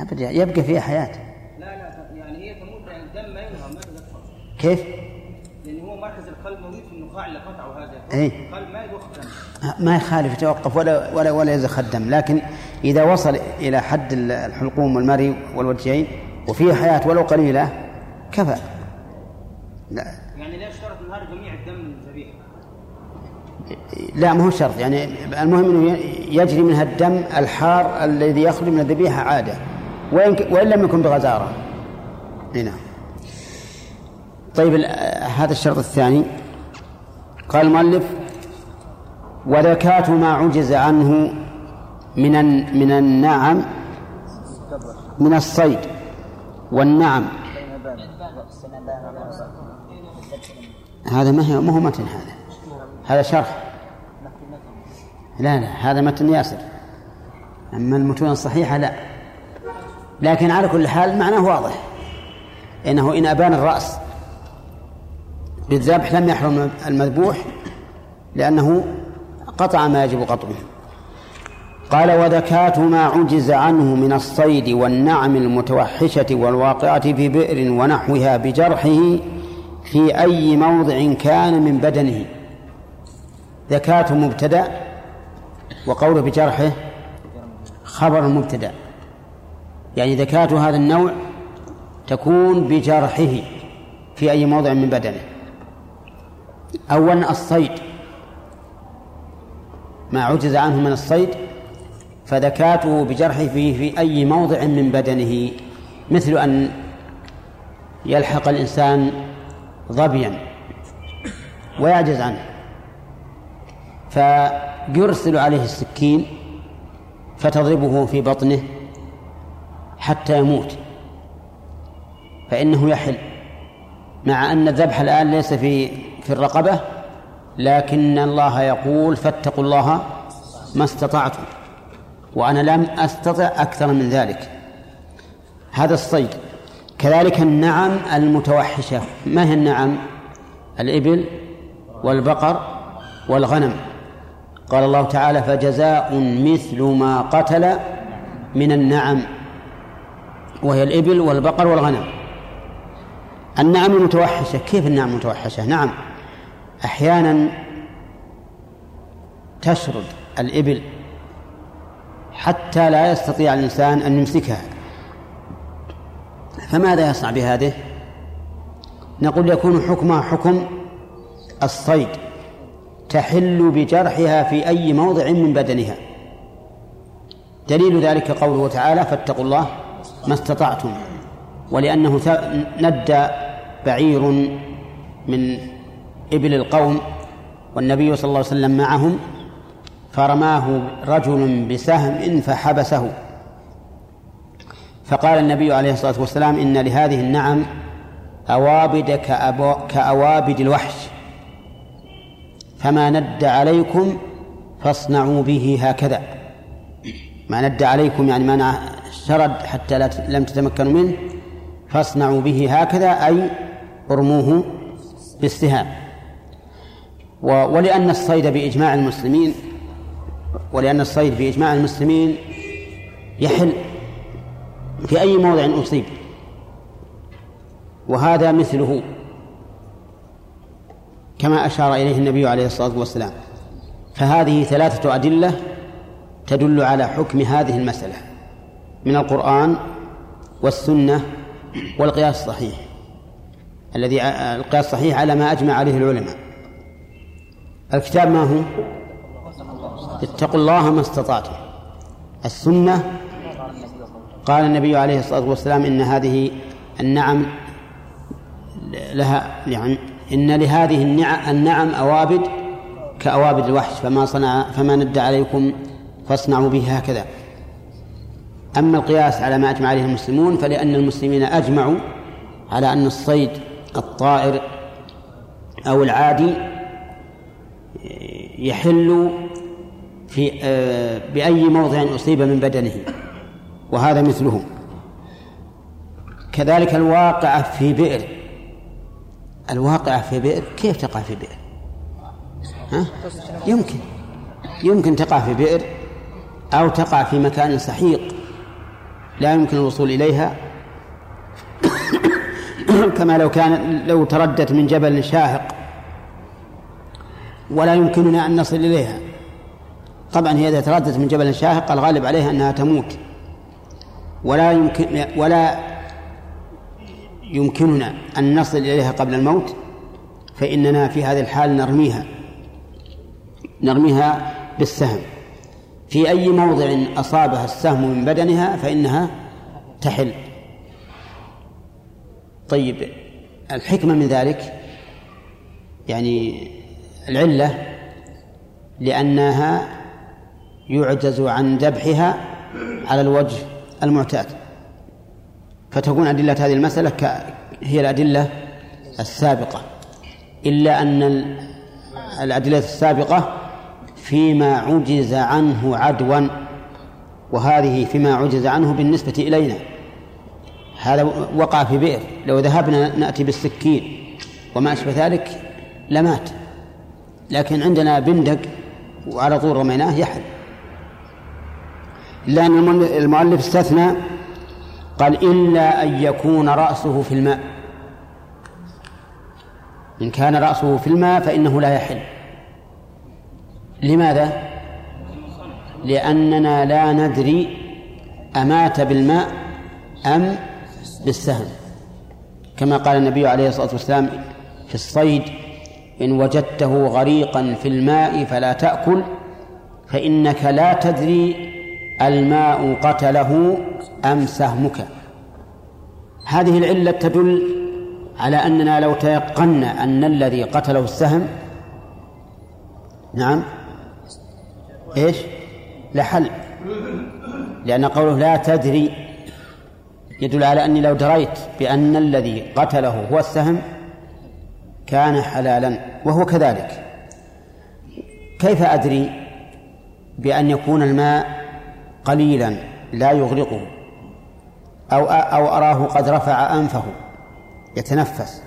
أبدا يبقى فيها حياة لا لا يعني هي تموت يعني الدم ما ينهر ما تدخل كيف؟ لأن هو مركز القلب موجود في النخاع اللي قطعه هذا. أي القلب ما يضخ دم. ما يخالف يتوقف ولا ولا ولا يزخ الدم. لكن إذا وصل إلى حد الحلقوم والمري والوجهين وفيه حياة ولو قليلة كفى. لا. يعني لا يشترط انهار جميع الدم من الذبيحة لا ما هو شرط. يعني المهم إنه يجري منها الدم الحار الذي يخرج من الذبيحة عادة وإن, وإن لم يكن بغزارة. نعم. طيب هذا الشرط الثاني. قال المؤلف وذكاة ما عجز عنه من من النعم من الصيد والنعم. هذا ما هي ما هو متن هذا. هذا شرح. لا لا هذا متن ياسر. أما المتون الصحيحة لا. لكن على كل حال معناه واضح. إنه إن أبان الرأس بالذبح لم يحرم المذبوح لأنه قطع ما يجب قطعه. قال وذكاة ما عجز عنه من الصيد والنعم المتوحشة والواقعة في بئر ونحوها بجرحه في أي موضع كان من بدنه. ذكاة مبتدأ وقوله بجرحه خبر مبتدأ. يعني ذكاة هذا النوع تكون بجرحه في أي موضع من بدنه. أولا الصيد. ما عجز عنه من الصيد فذكاته بجرحه في, في أي موضع من بدنه مثل أن يلحق الإنسان ظبيا ويعجز عنه. فيرسل عليه السكين فتضربه في بطنه حتى يموت. فإنه يحل مع أن الذبح الآن ليس في في الرقبة لكن الله يقول فاتقوا الله ما استطعتم وأنا لم أستطع أكثر من ذلك. هذا الصيد. كذلك النعم المتوحشة. ما هي النعم؟ الإبل والبقر والغنم. قال الله تعالى فجزاء مثل ما قتل من النعم وهي الإبل والبقر والغنم. النعم المتوحشة. كيف النعم المتوحشة؟ نعم. أحيانا تشرد الإبل حتى لا يستطيع الإنسان أن يمسكها. فماذا يصنع بهذه؟ نقول يكون حكمها حكم الصيد تحل بجرحها في أي موضع من بدنها. دليل ذلك قوله تعالى فاتقوا الله ما استطعتم ولأنه ندى بعير من إبل القوم والنبي صلى الله عليه وسلم معهم فرماه رجل بسهم فحبسه. فقال النبي عليه الصلاة والسلام إن لهذه النعم أوابد كأوابد الوحش. فما ند عليكم فاصنعوا به هكذا. ما ند عليكم يعني ما شرد حتى لم تتمكنوا منه فاصنعوا به هكذا أي ارموه بالسهام. ولأن الصيد بإجماع المسلمين ولأن الصيد بإجماع المسلمين يحل في أي موضع أصيب. وهذا مثله كما أشار إليه النبي عليه الصلاة والسلام. فهذه ثلاثة أدلة تدل على حكم هذه المسألة من القرآن والسنة والقياس الصحيح الذي القياس الصحيح على ما أجمع عليه العلماء. الكتاب ما هو؟ اتقوا الله ما استطعتم. السنة قال النبي عليه الصلاة والسلام إن هذه النعم لها يعني إن لهذه النعم, النعم أوابد كأوابد الوحش فما صنع فما ند عليكم فاصنعوا به هكذا. أما القياس على ما أجمع عليه المسلمون فلأن المسلمين أجمعوا على أن الصيد الطائر أو العادي يحل في آه، بأي موضع أصيب من بدنه وهذا مثله. كذلك الواقعة في بئر. الواقعة في بئر كيف تقع في بئر؟ ها؟ يمكن. يمكن تقع في بئر أو تقع في مكان سحيق. لا يمكن الوصول إليها. كما لو كان لو تردت من جبل شاهق. ولا يمكننا أن نصل إليها. طبعا هي إذا تردت من جبل شاهق الغالب عليها أنها تموت. ولا يمكن ولا يمكننا أن نصل إليها قبل الموت فإننا في هذه الحال نرميها. نرميها بالسهم. في أي موضع أصابها السهم من بدنها فإنها تحل. طيب الحكمة من ذلك يعني العلة لأنها يعجز عن ذبحها على الوجه المعتاد. فتكون أدلة هذه المسألة هي الأدلة السابقة. إلا أن الأدلة السابقة فيما عجز عنه عدوا وهذه فيما عجز عنه بالنسبة إلينا. هذا وقع في بئر. لو ذهبنا نأتي بالسكين وما أشبه ذلك لمات. لكن عندنا بندق وعلى طول رميناه يحل. إلا أن المؤلف استثنى قال إلا أن يكون رأسه في الماء. إن كان رأسه في الماء فإنه لا يحل. لماذا؟ لأننا لا ندري أمات بالماء أم بالسهم. كما قال النبي عليه الصلاة والسلام في الصيد إن وجدته غريقا في الماء فلا تأكل فإنك لا تدري الماء قتله أم سهمك. هذه العلة تدل على أننا لو تيقنا أن الذي قتله السهم نعم إيش؟ لحل. لأن قوله لا تدري يدل على أني لو دريت بأن الذي قتله هو السهم كان حلالا. وهو كذلك. كيف أدري بأن يكون الماء قليلا لا يغرقه أو أو أراه قد رفع أنفه يتنفس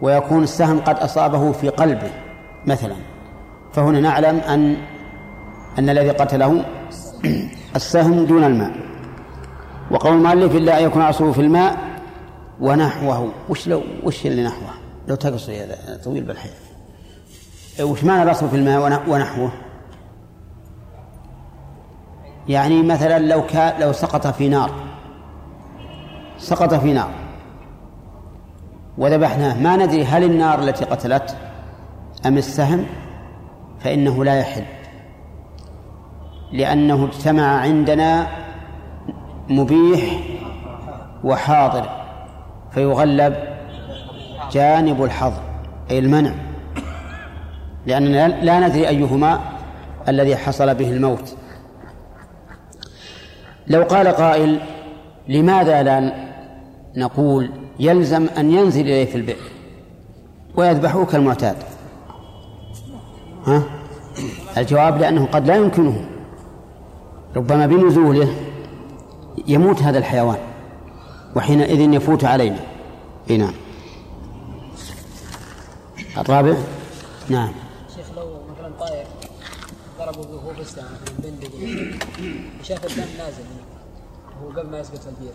ويكون السهم قد أصابه في قلبه مثلا؟ فهنا نعلم أن أن الذي قتله السهم دون الماء. وقول المؤلف إلا أن يكون عصره في الماء ونحوه. وش لو وش اللي نحوه؟ لو تقص هذا طويل بالحيث. وش معنى الأصل في الماء ونحوه؟ يعني مثلا لو كان لو سقط في نار. سقط في نار. وذبحناه. ما ندري هل النار التي قتلت أم السهم؟ فإنه لا يحل. لأنه اجتمع عندنا مبيح وحاضر فيغلب جانب الحظر أي المنع. لأننا لا ندري أيهما الذي حصل به الموت. لو قال قائل لماذا لا نقول يلزم أن ينزل إليه في البئر ويذبحه كالمعتاد ها؟ الجواب لأنه قد لا يمكنه. ربما بنزوله يموت هذا الحيوان وحينئذ يفوت علينا. إي نعم. الرابع؟ نعم. مثلا طائر ضربوا به هو بس مثلا بندق شاف الدم نازل. هو قبل ما يسقط البير.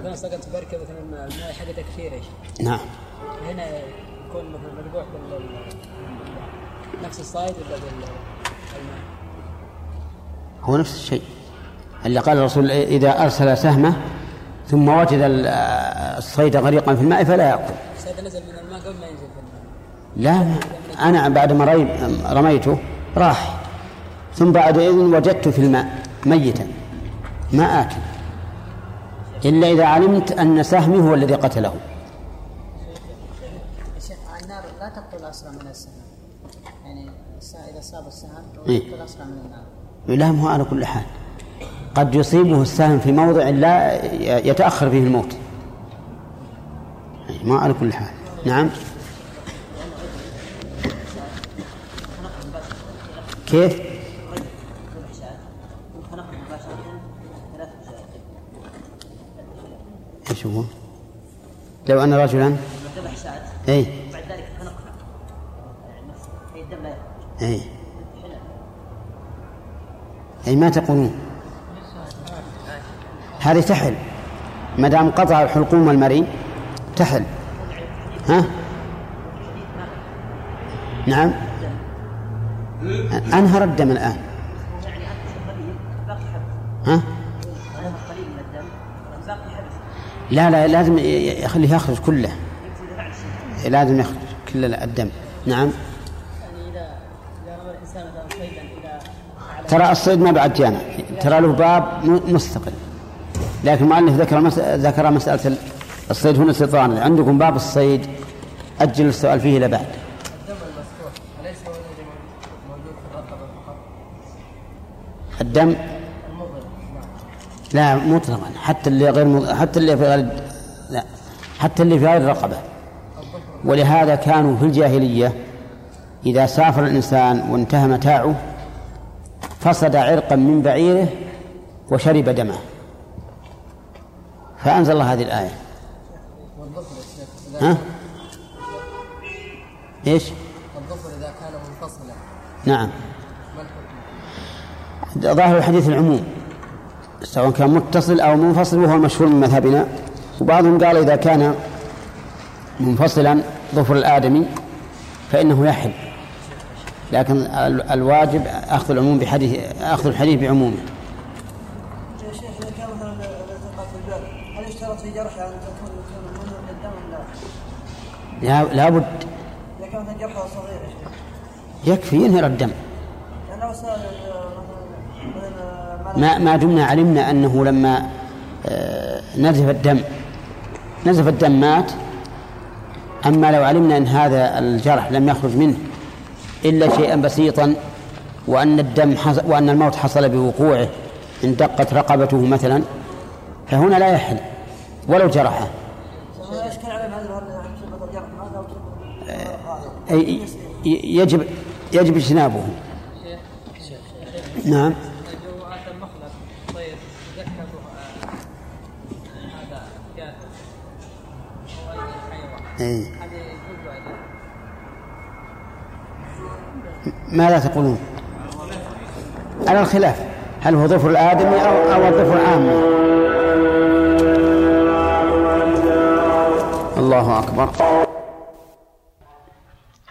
مثلا سقط بركة مثلا الماء حقته كثيره نعم. هنا يكون مثلا مذبوح بال نفس الصيد ولا بالماء. هو نفس الشيء. اللي قال الرسول إذا أرسل سهمة ثم وجد الصيد غريقا في الماء فلا يأكل. الصيد نزل من الماء قبل ما ينزل في الماء. لا. أنا بعد ما رميته راح. ثم بعد إذن وجدته في الماء ميتا ما آكل إلا إذا علمت أن سهمي هو الذي قتله. النار لا تقتل أسرع من السهم. يعني إذا صاب السهم إيه؟ تقتل أسرع من النار. لا هو على كل حال. قد يصيبه السهم في موضع لا يتأخر فيه الموت. ما على كل حال. نعم. كيف؟ إيش هو؟ لو ان رجلا؟ اي بعد ذلك اي اي ما تقولون؟ هذه تحل. ما دام قطع الحلقوم والمري تحل. ها؟ نعم. أنهر الدم الآن. ها؟ لا لا لازم يخليه يخرج كله. لازم يخرج كل الدم. نعم. ترى الصيد ما بعد جامع ترى له باب مستقل. لكن المؤلف ذكر ذكر مسألة الصيد هنا سلطان. عندكم باب الصيد. أجل السؤال فيه إلى بعد. الدم. لا مطلقا. حتى اللي غير حتى اللي في غير لا. حتى اللي في غير الرقبة ولهذا كانوا في الجاهلية إذا سافر الإنسان وانتهى متاعه فصد عرقا من بعيره وشرب دمه. فأنزل الله هذه الآية. ها؟ إيش؟ الظفر إذا كان منفصلا. نعم. ظاهر الحديث العموم سواء كان متصل أو منفصل وهو المشهور من مذهبنا. وبعضهم قال إذا كان منفصلا ظفر الآدمي فإنه يحل. لكن الواجب أخذ العموم بحديث أخذ الحديث بعمومه. لا لابد صغيرة. يكفي ينهر الدم. ما ما دمنا علمنا أنه لما آه، نزف الدم نزف الدم مات أما لو علمنا أن هذا الجرح لم يخرج منه إلا شيئا بسيطا وأن الدم حصل وأن الموت حصل بوقوعه ان دقت رقبته مثلا فهنا لا يحل ولو جرحه. يجب يجب اجتنابه. نعم. أي. ماذا تقولون؟ على الخلاف. هل هو ظفر الآدمي أو أو الظفر العامي الله أكبر.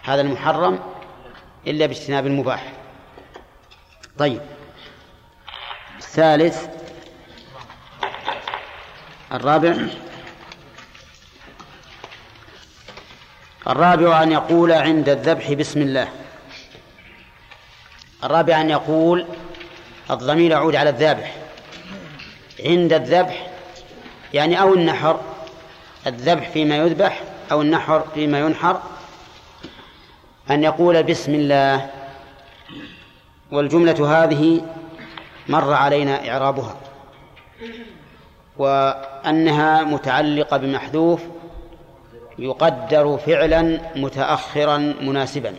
هذا المحرم إلا باجتناب المباح. طيب. الثالث الرابع الرابع أن يقول عند الذبح بسم الله. الرابع أن يقول الضمير يعود على الذابح. عند الذبح يعني أو النحر الذبح فيما يذبح أو النحر فيما ينحر. أن يقول بسم الله. والجملة هذه مر علينا إعرابها. وأنها متعلقة بمحذوف يقدر فعلا متأخرا مناسبا.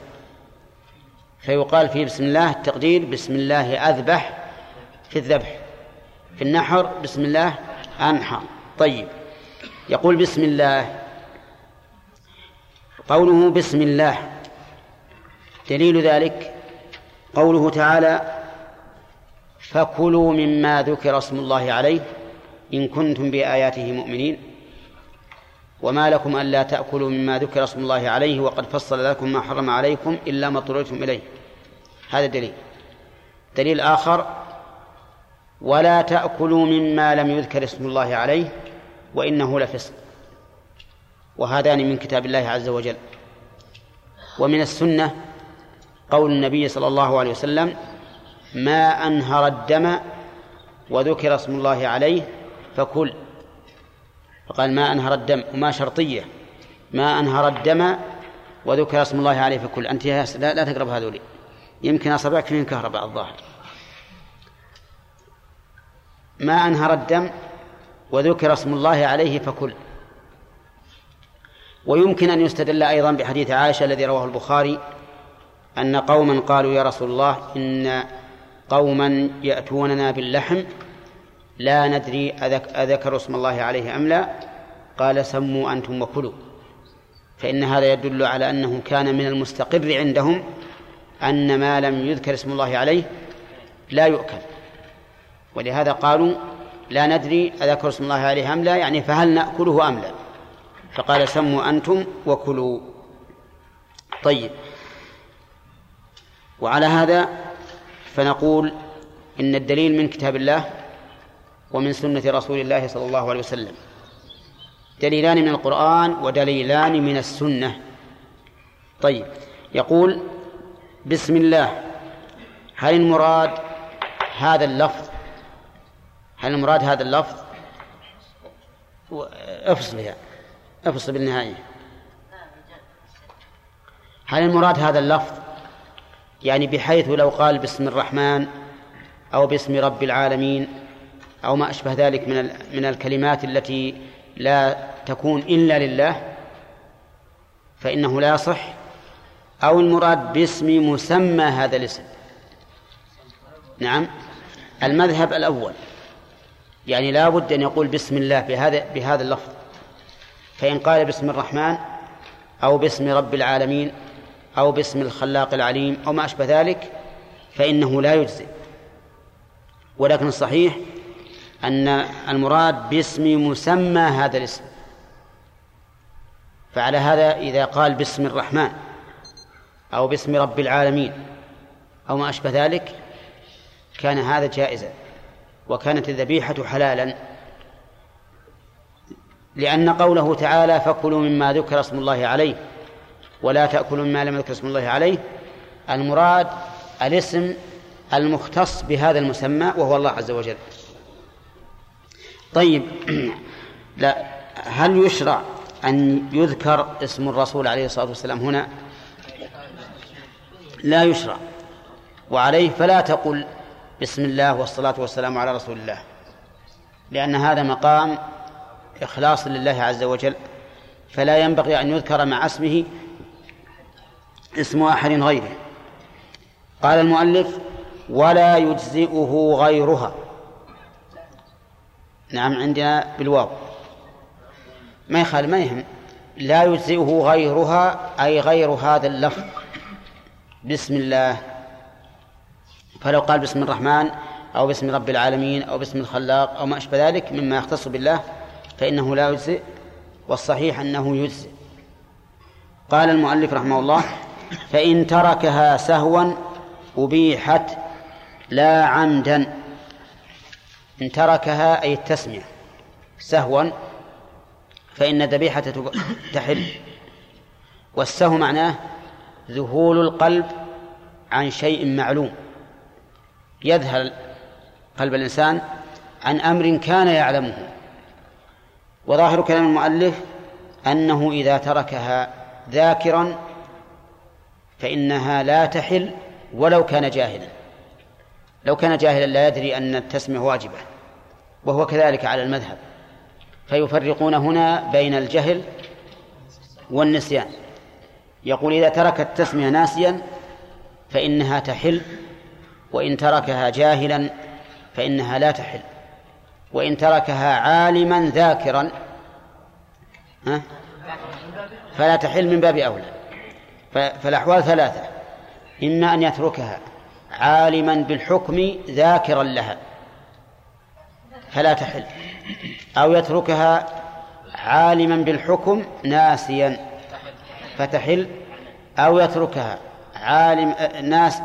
فيقال في بسم الله التقدير بسم الله أذبح في الذبح في النحر بسم الله أنحر. طيب يقول بسم الله قوله بسم الله دليل ذلك قوله تعالى فكلوا مما ذكر اسم الله عليه إن كنتم بآياته مؤمنين. وما لكم ألا تأكلوا مما ذكر اسم الله عليه وقد فصل لكم ما حرم عليكم إلا ما اضطررتم إليه. هذا دليل. دليل آخر ولا تأكلوا مما لم يذكر اسم الله عليه وإنه لفسق. وهذان من كتاب الله عز وجل. ومن السنة قول النبي صلى الله عليه وسلم ما أنهر الدم وذكر اسم الله عليه فكل. فقال ما أنهر الدم وما شرطية. ما أنهر الدم وذكر اسم الله عليه فكل. أنت يا لا, لا تقرب هذولي. يمكن أصابعك فيهم كهرباء الظاهر. ما أنهر الدم وذكر اسم الله عليه فكل. ويمكن أن يستدل أيضا بحديث عائشة الذي رواه البخاري أن قوما قالوا يا رسول الله إن قوما يأتوننا باللحم لا ندري أذكر اسم الله عليه أم لا. قال سموا أنتم وكلوا. فإن هذا يدل على أنه كان من المستقر عندهم أن ما لم يذكر اسم الله عليه لا يؤكل. ولهذا قالوا لا ندري أذكر اسم الله عليه أم لا يعني فهل نأكله أم لا؟ فقال سموا أنتم وكلوا. طيب. وعلى هذا فنقول إن الدليل من كتاب الله ومن سنة رسول الله صلى الله عليه وسلم. دليلان من القرآن ودليلان من السنة. طيب يقول بسم الله. هل المراد هذا اللفظ؟ هل المراد هذا اللفظ؟ افصل يا افصل بالنهاية. هل المراد هذا اللفظ؟ يعني بحيث لو قال باسم الرحمن أو باسم رب العالمين أو ما أشبه ذلك من من الكلمات التي لا تكون إلا لله فإنه لا يصح. أو المراد باسم مسمى هذا الاسم. نعم. المذهب الأول. يعني لا بد أن يقول بسم الله بهذا بهذا اللفظ. فإن قال باسم الرحمن أو باسم رب العالمين أو باسم الخلاق العليم أو ما أشبه ذلك فإنه لا يجزئ. ولكن الصحيح أن المراد باسم مسمى هذا الاسم. فعلى هذا إذا قال باسم الرحمن أو باسم رب العالمين أو ما أشبه ذلك كان هذا جائزا. وكانت الذبيحة حلالا. لأن قوله تعالى فكلوا مما ذكر اسم الله عليه ولا تأكلوا مما لم يذكر اسم الله عليه المراد الاسم المختص بهذا المسمى وهو الله عز وجل. طيب لا هل يشرع أن يذكر اسم الرسول عليه الصلاة والسلام هنا؟ لا يشرع. وعليه فلا تقل بسم الله والصلاة والسلام على رسول الله لأن هذا مقام إخلاص لله عز وجل فلا ينبغي أن يذكر مع اسمه اسم أحد غيره. قال المؤلف ولا يجزئه غيرها نعم عندنا بالواو. ما يخالف ما يهم. لا يجزئه غيرها أي غير هذا اللفظ. بسم الله. فلو قال بسم الرحمن أو باسم رب العالمين أو باسم الخلاق أو ما أشبه ذلك مما يختص بالله فإنه لا يجزئ. والصحيح أنه يجزئ. قال المؤلف رحمه الله فإن تركها سهوا أبيحت لا عمدا. إن تركها أي التسمية. سهوا فإن الذبيحة تحل. والسهو معناه ذهول القلب عن شيء معلوم. يذهل قلب الإنسان عن أمر كان يعلمه. وظاهر كلام المؤلف أنه إذا تركها ذاكرا فإنها لا تحل ولو كان جاهلا. لو كان جاهلا لا يدري أن التسمية واجبة. وهو كذلك على المذهب. فيفرقون هنا بين الجهل والنسيان. يقول إذا ترك التسمية ناسيا فإنها تحل وإن تركها جاهلا فإنها لا تحل. وإن تركها عالما ذاكرا ها فلا تحل من باب أولى. فالأحوال ثلاثة. إما أن يتركها عالما بالحكم ذاكرا لها. فلا تحل. أو يتركها عالما بالحكم ناسيا. فتحل. أو يتركها عالم ناس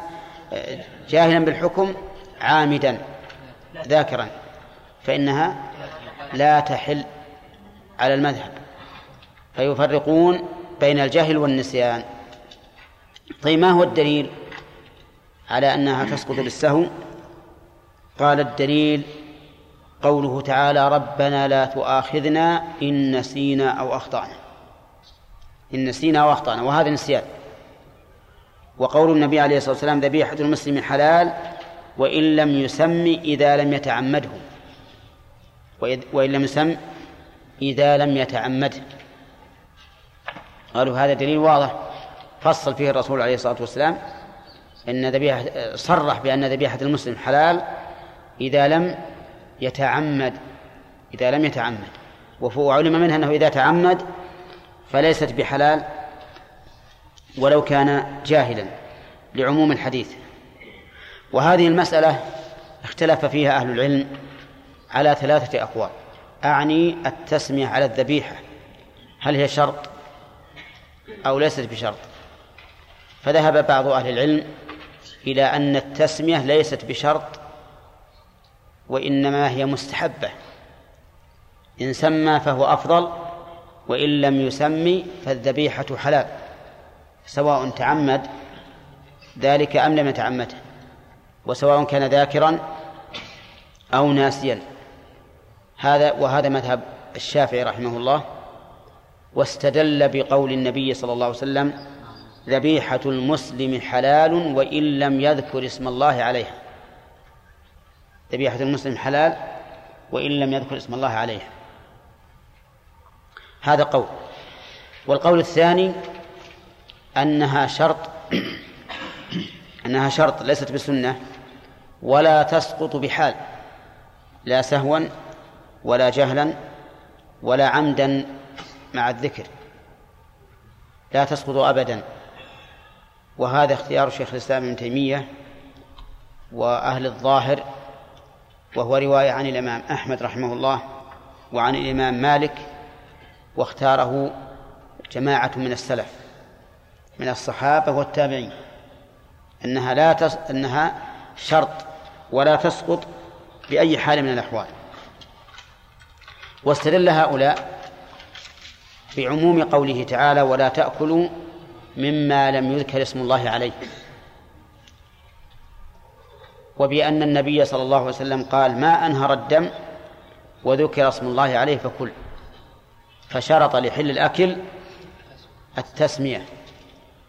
جاهلا بالحكم عامدا ذاكرا. فإنها لا تحل على المذهب. فيفرقون بين الجهل والنسيان. طيب ما هو الدليل على أنها تسقط بالسهو قال الدليل قوله تعالى ربنا لا تؤاخذنا إن نسينا أو أخطأنا. إن نسينا أو أخطأنا وهذا نسيان. وقول النبي عليه الصلاة والسلام ذبيحة المسلم حلال وإن لم يسم إذا لم يتعمده. وإن لم يسم إذا لم يتعمده. قالوا هذا دليل واضح. فصل فيه الرسول عليه الصلاة والسلام إن ذبيحة صرح بأن ذبيحة المسلم حلال إذا لم يتعمد إذا لم يتعمد. وعلم منها أنه إذا تعمد فليست بحلال ولو كان جاهلا لعموم الحديث. وهذه المسألة اختلف فيها أهل العلم على ثلاثة أقوال. أعني التسمية على الذبيحة. هل هي شرط أو ليست بشرط؟ فذهب بعض أهل العلم إلى أن التسمية ليست بشرط وإنما هي مستحبة. إن سمى فهو أفضل وإن لم يسمي فالذبيحة حلال سواء تعمد ذلك أم لم يتعمده وسواء كان ذاكرا أو ناسيا. هذا وهذا مذهب الشافعي رحمه الله. واستدل بقول النبي صلى الله عليه وسلم ذبيحة المسلم حلال وإن لم يذكر اسم الله عليها. ذبيحة المسلم حلال وإن لم يذكر اسم الله عليها هذا قول. والقول الثاني أنها شرط أنها شرط ليست بسنة ولا تسقط بحال لا سهوا ولا جهلا ولا عمدا مع الذكر. لا تسقط أبدا. وهذا اختيار شيخ الإسلام ابن تيمية وأهل الظاهر وهو رواية عن الإمام أحمد رحمه الله وعن الإمام مالك واختاره جماعة من السلف من الصحابة والتابعين أنها لا تس... أنها شرط ولا تسقط بأي حال من الأحوال. واستدل هؤلاء بعموم قوله تعالى ولا تأكلوا مما لم يذكر اسم الله عليه وبأن النبي صلى الله عليه وسلم قال ما أنهر الدم وذكر اسم الله عليه فكل. فشرط لحل الأكل التسمية.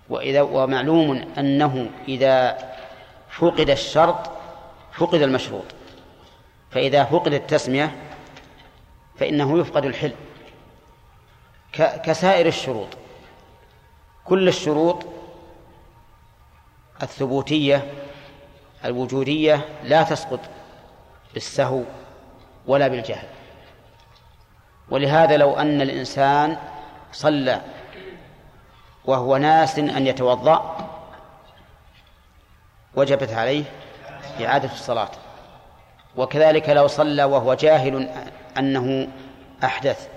وإذا ومعلوم أنه إذا فقد الشرط فقد المشروط. فإذا فقد التسمية فإنه يفقد الحل. كسائر الشروط. كل الشروط الثبوتية الوجودية لا تسقط بالسهو ولا بالجهل. ولهذا لو أن الإنسان صلى وهو ناس أن يتوضأ وجبت عليه إعادة الصلاة. وكذلك لو صلى وهو جاهل أنه أحدث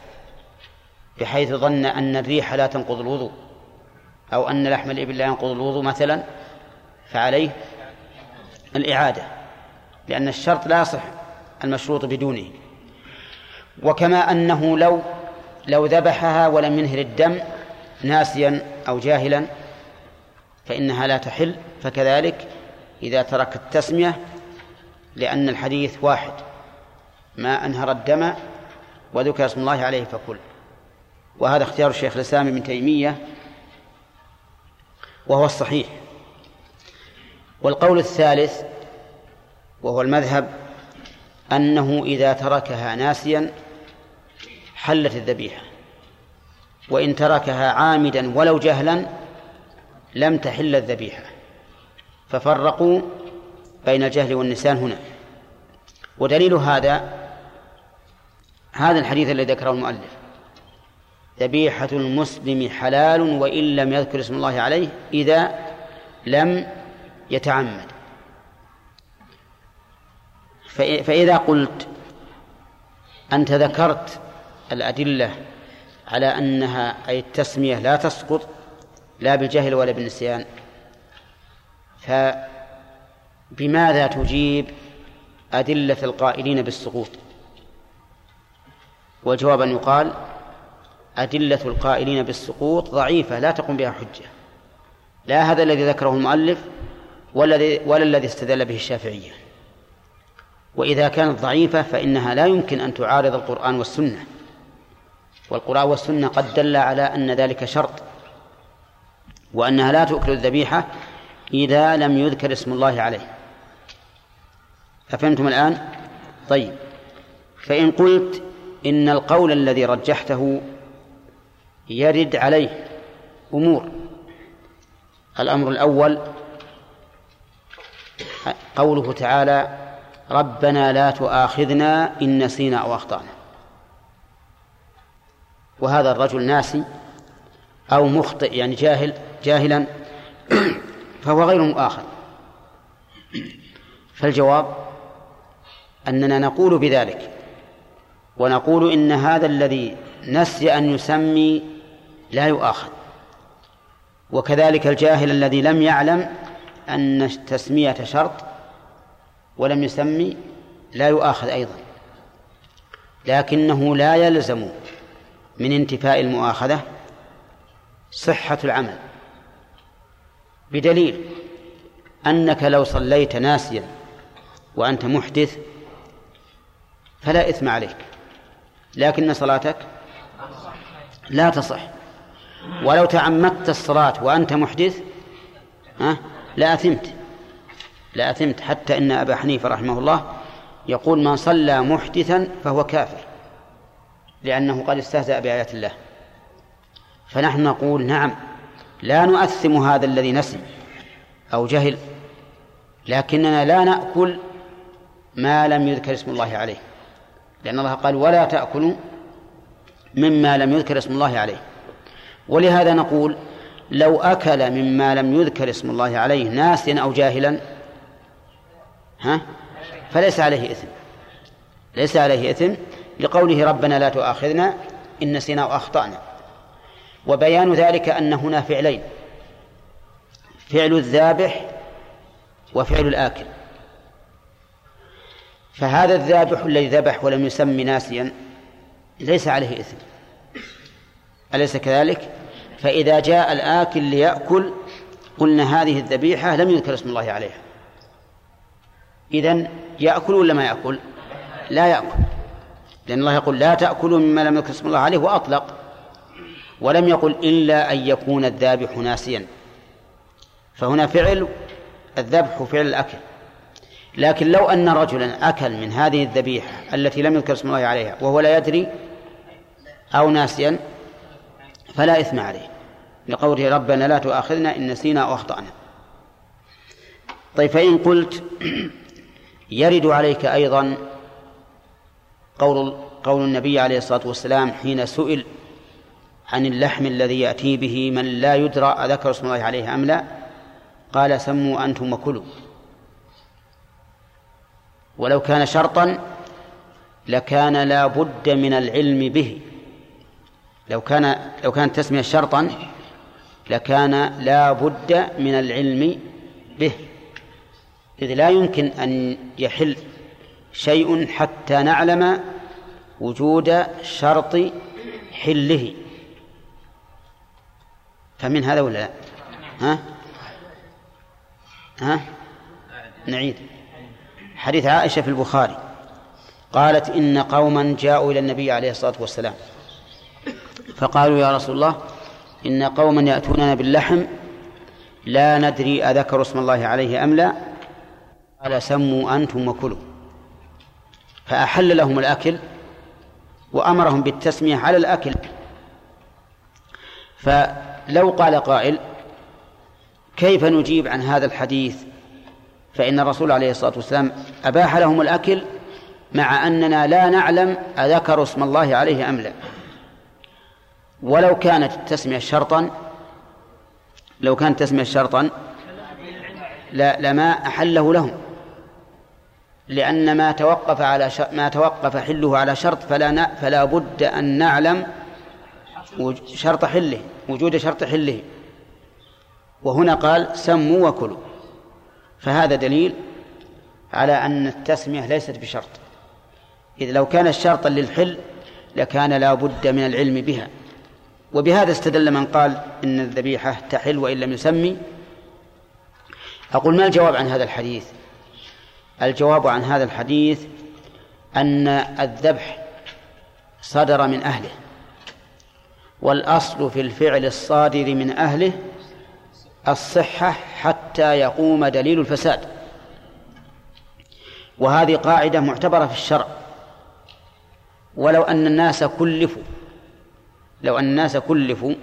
بحيث ظن أن الريح لا تنقض الوضوء أو أن لحم الإبل لا ينقض الوضوء مثلا فعليه الإعادة لأن الشرط لا يصح المشروط بدونه. وكما أنه لو لو ذبحها ولم ينهر الدم ناسيا أو جاهلا فإنها لا تحل. فكذلك إذا ترك التسمية لأن الحديث واحد ما أنهر الدم وذكر اسم الله عليه فكل وهذا اختيار الشيخ الإسلام ابن تيمية وهو الصحيح. والقول الثالث وهو المذهب أنه إذا تركها ناسيا حلت الذبيحة وإن تركها عامدا ولو جهلا لم تحل الذبيحة ففرقوا بين الجهل والنسيان هنا. ودليل هذا هذا الحديث الذي ذكره المؤلف. ذبيحة المسلم حلال وإن لم يذكر اسم الله عليه إذا لم يتعمد. فإذا قلت أنت ذكرت الأدلة على أنها أي التسمية لا تسقط لا بالجهل ولا بالنسيان فبماذا تجيب أدلة القائلين بالسقوط؟ والجواب أن يقال أدلة القائلين بالسقوط ضعيفة لا تقوم بها حجة. لا هذا الذي ذكره المؤلف ولا ولا الذي استدل به الشافعية. وإذا كانت ضعيفة فإنها لا يمكن أن تعارض القرآن والسنة. والقرآن والسنة قد دل على أن ذلك شرط وأنها لا تؤكل الذبيحة إذا لم يذكر اسم الله عليه. أفهمتم الآن؟ طيب. فإن قلت إن القول الذي رجحته يرد عليه أمور. الأمر الأول قوله تعالى ربنا لا تؤاخذنا إن نسينا أو أخطأنا. وهذا الرجل ناسي أو مخطئ يعني جاهل جاهلا فهو غير مؤاخذ. فالجواب أننا نقول بذلك ونقول إن هذا الذي نسي أن يسمي لا يؤاخذ. وكذلك الجاهل الذي لم يعلم أن التسمية شرط ولم يسمي لا يؤاخذ أيضا. لكنه لا يلزم من انتفاء المؤاخذة صحة العمل. بدليل أنك لو صليت ناسيا وأنت محدث فلا إثم عليك. لكن صلاتك لا تصح. ولو تعمدت الصلاة وأنت محدث لا أثمت. لا أثمت. حتى إن أبا حنيفة رحمه الله يقول من صلى محدثا فهو كافر لأنه قد استهزأ بآيات الله. فنحن نقول نعم لا نؤثم هذا الذي نسي أو جهل لكننا لا نأكل ما لم يذكر اسم الله عليه. لأن الله قال ولا تأكلوا مما لم يذكر اسم الله عليه. ولهذا نقول لو أكل مما لم يذكر اسم الله عليه ناسيا أو جاهلا ها؟ فليس عليه إثم. ليس عليه إثم لقوله ربنا لا تؤاخذنا إن نسينا وأخطأنا وبيان ذلك أن هنا فعلين فعل الذابح وفعل الآكل. فهذا الذابح الذي ذبح ولم يسمي ناسيا ليس عليه إثم. أليس كذلك؟ فإذا جاء الآكل ليأكل قلنا هذه الذبيحة لم يذكر اسم الله عليها. إذن يأكل ولا ما يأكل؟ لا يأكل. لأن الله يقول لا تأكلوا مما لم يذكر اسم الله عليه وأطلق. ولم يقل إلا أن يكون الذابح ناسيا. فهنا فعل الذبح فعل الأكل. لكن لو أن رجلا أكل من هذه الذبيحة التي لم يذكر اسم الله عليها وهو لا يدري أو ناسيا فلا إثم عليه. لقوله ربنا لا تؤاخذنا إن نسينا أو أخطأنا. طيب فإن قلت يرد عليك أيضا قول قول النبي عليه الصلاة والسلام حين سئل عن اللحم الذي يأتي به من لا يدرى أذكر اسم الله عليه أم لا؟ قال سموا أنتم وكلوا. ولو كان شرطا لكان لا بد من العلم به. لو كان لو كانت التسمية شرطا لكان لا بد من العلم به. إذ لا يمكن أن يحل شيء حتى نعلم وجود شرط حله. فمن هذا ولا لا؟ ها؟ ها؟ نعيد. حديث عائشة في البخاري. قالت إن قوما جاءوا إلى النبي عليه الصلاة والسلام. فقالوا يا رسول الله إن قوما يأتوننا باللحم لا ندري أذكر اسم الله عليه أم لا. قال سموا أنتم وكلوا. فأحل لهم الأكل وأمرهم بالتسمية على الأكل. فلو قال قائل كيف نجيب عن هذا الحديث؟ فإن الرسول عليه الصلاة والسلام أباح لهم الأكل مع أننا لا نعلم أذكروا اسم الله عليه أم لا. ولو كانت التسمية شرطا لو كانت التسمية شرطا لا لما أحله لهم. لأن ما توقف على ما توقف حله على شرط فلا فلا بد أن نعلم شرط حله وجود شرط حله. وهنا قال سموا وكلوا. فهذا دليل على أن التسمية ليست بشرط. إذ لو كان شرطا للحل لكان لا بد من العلم بها. وبهذا استدل من قال إن الذبيحة تحل وإن لم يسمي. أقول ما الجواب عن هذا الحديث؟ الجواب عن هذا الحديث أن الذبح صدر من أهله والأصل في الفعل الصادر من أهله الصحة حتى يقوم دليل الفساد. وهذه قاعدة معتبرة في الشرع. ولو أن الناس كلفوا لو أن الناس كلفوا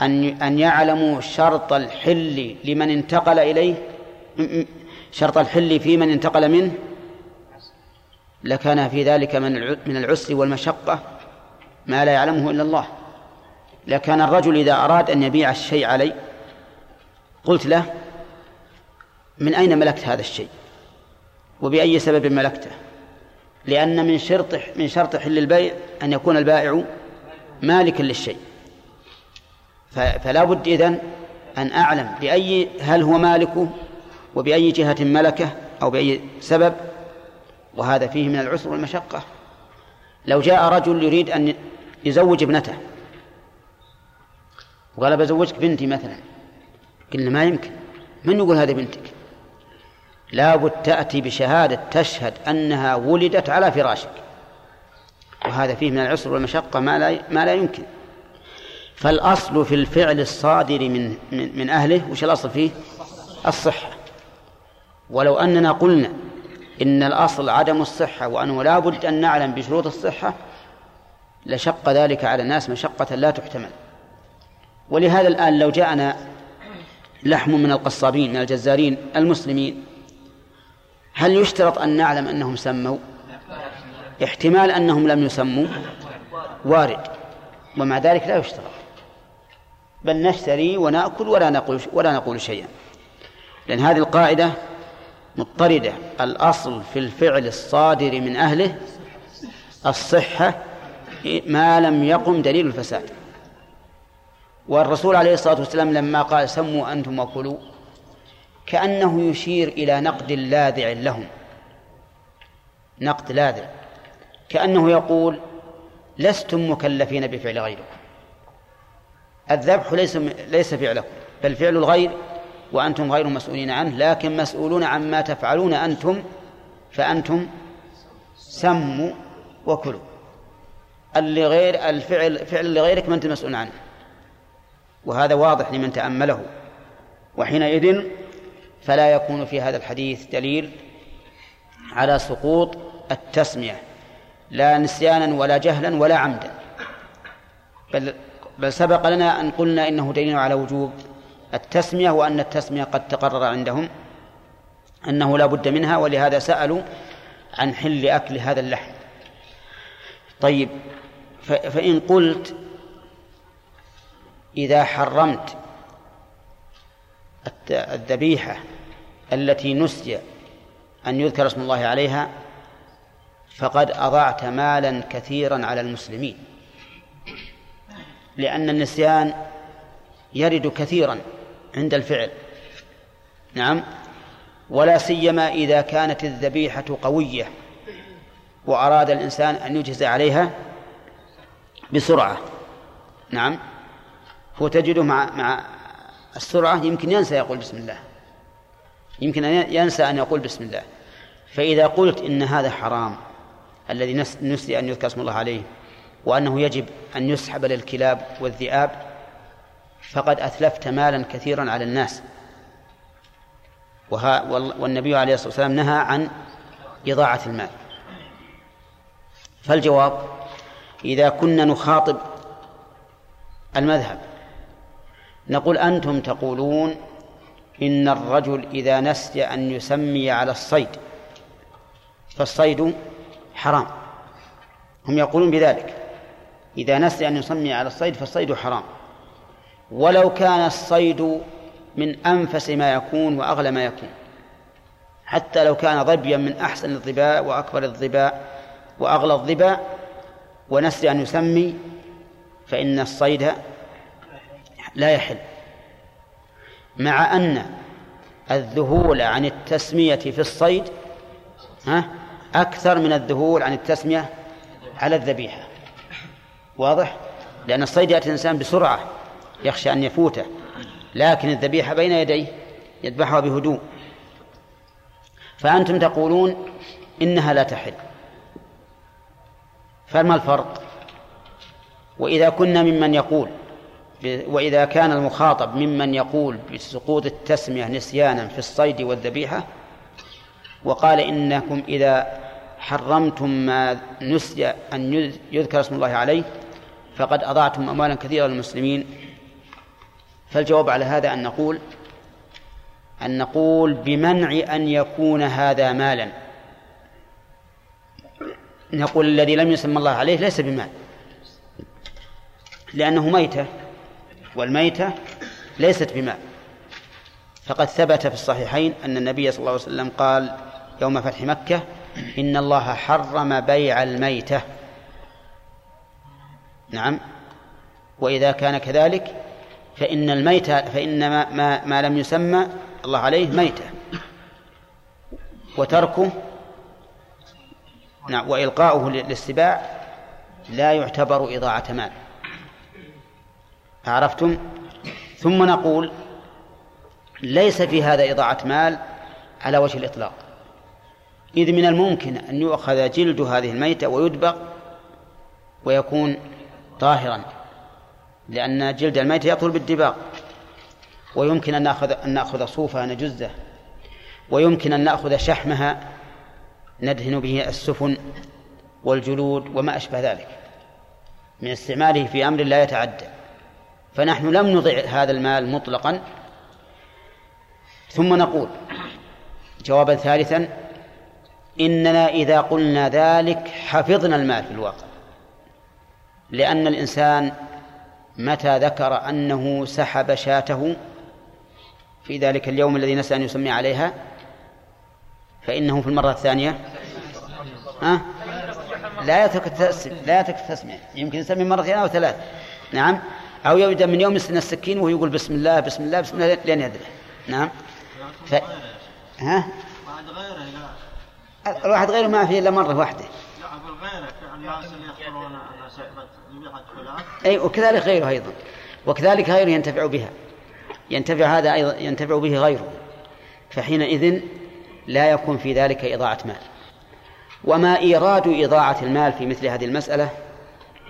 أن أن يعلموا شرط الحل لمن انتقل إليه شرط الحل في من انتقل منه لكان في ذلك من من العسر والمشقة ما لا يعلمه إلا الله. لكان الرجل إذا أراد أن يبيع الشيء علي قلت له من أين ملكت هذا الشيء؟ وبأي سبب ملكته؟ لأن من شرط من شرط حل البيع أن يكون البائع مالكا للشيء. فلا بد إذن أن أعلم بأي هل هو مالكه وبأي جهة ملكه أو بأي سبب وهذا فيه من العسر والمشقة. لو جاء رجل يريد أن يزوج ابنته وقال بزوجك بنتي مثلا قلنا ما يمكن من يقول هذه بنتك؟ لابد تأتي بشهادة تشهد أنها ولدت على فراشك. وهذا فيه من العسر والمشقة ما لا ما لا يمكن. فالأصل في الفعل الصادر من من, من أهله وش الأصل فيه؟ الصحة. ولو أننا قلنا إن الأصل عدم الصحة وأنه لا بد أن نعلم بشروط الصحة لشق ذلك على الناس مشقة لا تحتمل. ولهذا الآن لو جاءنا لحم من القصابين من الجزارين المسلمين هل يشترط أن نعلم أنهم سموا؟ احتمال أنهم لم يسموا وارد ومع ذلك لا يشترط بل نشتري ونأكل ولا نقول ولا نقول شيئا. لأن هذه القاعدة مضطردة. الأصل في الفعل الصادر من أهله الصحة ما لم يقم دليل الفساد. والرسول عليه الصلاة والسلام لما قال سموا أنتم وكلوا كأنه يشير إلى نقد لاذع لهم. نقد لاذع. كأنه يقول لستم مكلفين بفعل غيركم. الذبح ليس ليس فعلكم بل فعل الغير وأنتم غير مسؤولين عنه لكن مسؤولون عما تفعلون أنتم فأنتم سموا وكلوا. اللي غير الفعل فعل لغيرك ما أنت مسؤول عنه. وهذا واضح لمن تأمله. وحينئذ فلا يكون في هذا الحديث دليل على سقوط التسمية. لا نسيانا ولا جهلا ولا عمدا. بل بل سبق لنا أن قلنا إنه دليل على وجوب التسمية وأن التسمية قد تقرر عندهم أنه لا بد منها ولهذا سألوا عن حل أكل هذا اللحم. طيب فإن قلت إذا حرمت الذبيحة التي نسي أن يذكر اسم الله عليها فقد أضعت مالا كثيرا على المسلمين. لأن النسيان يرد كثيرا عند الفعل. نعم. ولا سيما إذا كانت الذبيحة قوية وأراد الإنسان أن يجهز عليها بسرعة. نعم. هو تجده مع مع السرعة يمكن ينسى يقول بسم الله. يمكن أن ينسى أن يقول بسم الله. فإذا قلت إن هذا حرام الذي نسي أن يذكر اسم الله عليه وأنه يجب أن يسحب للكلاب والذئاب فقد أتلفت مالا كثيرا على الناس. وها والنبي عليه الصلاة والسلام نهى عن إضاعة المال. فالجواب إذا كنا نخاطب المذهب نقول أنتم تقولون إن الرجل إذا نسي أن يسمي على الصيد فالصيد حرام. هم يقولون بذلك. إذا نسي أن يسمي على الصيد فالصيد حرام. ولو كان الصيد من أنفس ما يكون وأغلى ما يكون. حتى لو كان ظبيا من أحسن الظباء وأكبر الظباء وأغلى الظباء ونسي أن يسمي فإن الصيد لا يحل. مع أن الذهول عن التسمية في الصيد ها أكثر من الذهول عن التسمية على الذبيحة. واضح؟ لأن الصيد يأتي الإنسان بسرعة يخشى أن يفوته. لكن الذبيحة بين يديه يذبحها بهدوء. فأنتم تقولون إنها لا تحل. فما الفرق؟ وإذا كنا ممن يقول وإذا كان المخاطب ممن يقول بسقوط التسمية نسيانا في الصيد والذبيحة وقال إنكم إذا حرمتم ما نسي أن يذكر اسم الله عليه فقد أضعتم أموالا كثيرة للمسلمين. فالجواب على هذا أن نقول أن نقول بمنع أن يكون هذا مالا. نقول الذي لم يسمى الله عليه ليس بمال. لأنه ميتة والميتة ليست بمال. فقد ثبت في الصحيحين أن النبي صلى الله عليه وسلم قال يوم فتح مكة إن الله حرم بيع الميتة. نعم. وإذا كان كذلك فإن الميتة فإن ما, ما, ما لم يسمى الله عليه ميتة. وتركه نعم وإلقاؤه للسباع لا يعتبر إضاعة مال. عرفتم؟ ثم نقول ليس في هذا إضاعة مال على وجه الإطلاق. إذ من الممكن أن يؤخذ جلد هذه الميتة ويدبغ ويكون طاهرا لأن جلد الميتة يطول بالدباغ. ويمكن أن نأخذ أن نأخذ صوفها نجزه. ويمكن أن نأخذ شحمها ندهن به السفن والجلود وما أشبه ذلك. من استعماله في أمر لا يتعدى. فنحن لم نضع هذا المال مطلقا. ثم نقول جوابا ثالثا إننا إذا قلنا ذلك حفظنا المال في الواقع. لأن الإنسان متى ذكر أنه سحب شاته في ذلك اليوم الذي نسى أن يسمي عليها فإنه في المرة الثانية؟ ها؟ لا يترك لا يترك التسمية. يمكن يسمي مرتين أو ثلاث. نعم؟ أو يبدأ من يوم يسن السكين وهو يقول بسم الله بسم الله بسم الله لين يدري. نعم؟ ف... ها؟ الواحد غيره ما فيه إلا مرة واحدة. أي وكذلك غيره أيضا. وكذلك غيره ينتفع بها. ينتفع هذا أيضا ينتفع به غيره. فحينئذ لا يكون في ذلك إضاعة مال. وما إيراد إضاعة المال في مثل هذه المسألة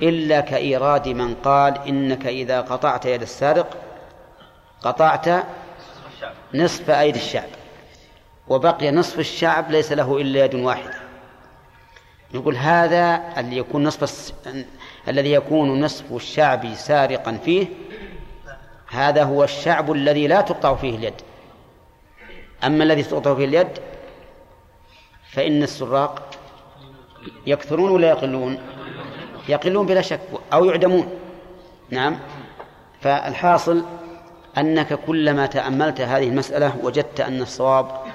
إلا كإيراد من قال إنك إذا قطعت يد السارق قطعت نصف أيدي الشعب. وبقي نصف الشعب ليس له إلا يد واحدة. يقول هذا اللي يكون نصف الذي يكون نصف الشعب سارقا فيه هذا هو الشعب الذي لا تقطع فيه اليد. أما الذي تقطع فيه اليد فإن السراق يكثرون ولا يقلون؟ يقلون بلا شك أو يعدمون. نعم. فالحاصل أنك كلما تأملت هذه المسألة وجدت أن الصواب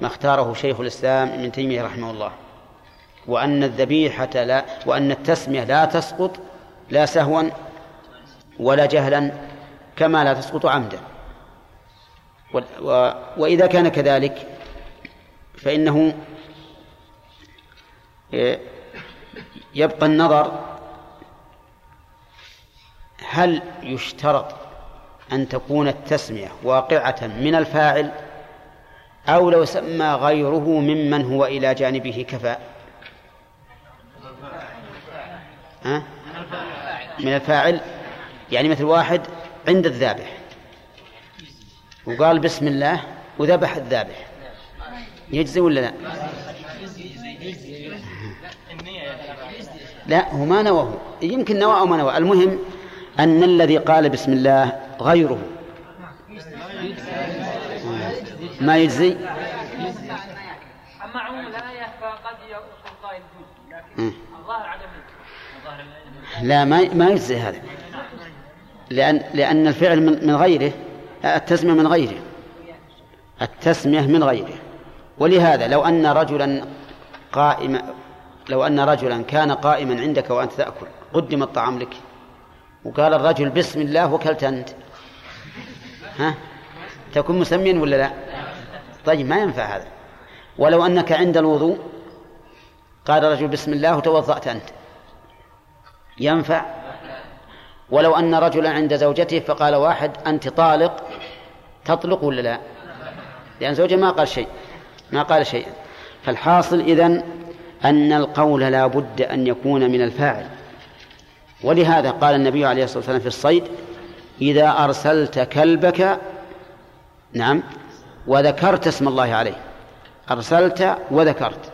ما اختاره شيخ الإسلام ابن تيمية رحمه الله. وأن الذبيحة لا وأن التسمية لا تسقط لا سهوا ولا جهلا كما لا تسقط عمدا. وإذا كان كذلك فإنه يبقى النظر هل يشترط أن تكون التسمية واقعة من الفاعل أو لو سمى غيره ممن هو إلى جانبه كفى. ها؟ من الفاعل يعني مثل واحد عند الذابح. وقال بسم الله وذبح الذابح. يجزي ولا لا؟ لا هو ما نواه يمكن نوى أو ما نوى. المهم أن الذي قال بسم الله غيره. ما يجزي؟ أما عموم الآية فقد يقول قائل الظاهر عدم لا ما ما يجزي هذا. لأن لأن الفعل من, من غيره التسمية من غيره. التسمية من غيره. ولهذا لو أن رجلا قائما لو أن رجلا كان قائما عندك وأنت تأكل قدم الطعام لك. وقال الرجل بسم الله وكلت أنت. ها؟ تكون مسميا ولا لا؟ طيب ما ينفع هذا. ولو أنك عند الوضوء قال الرجل بسم الله وتوضأت أنت. ينفع؟ ولو أن رجلا عند زوجته فقال واحد أنت طالق تطلق ولا لا؟ لأن زوجة ما قال شيء ما قال شيئا فالحاصل إذن أن القول لا بد أن يكون من الفاعل. ولهذا قال النبي عليه الصلاة والسلام في الصيد إذا أرسلت كلبك نعم وذكرت اسم الله عليه. أرسلت وذكرت.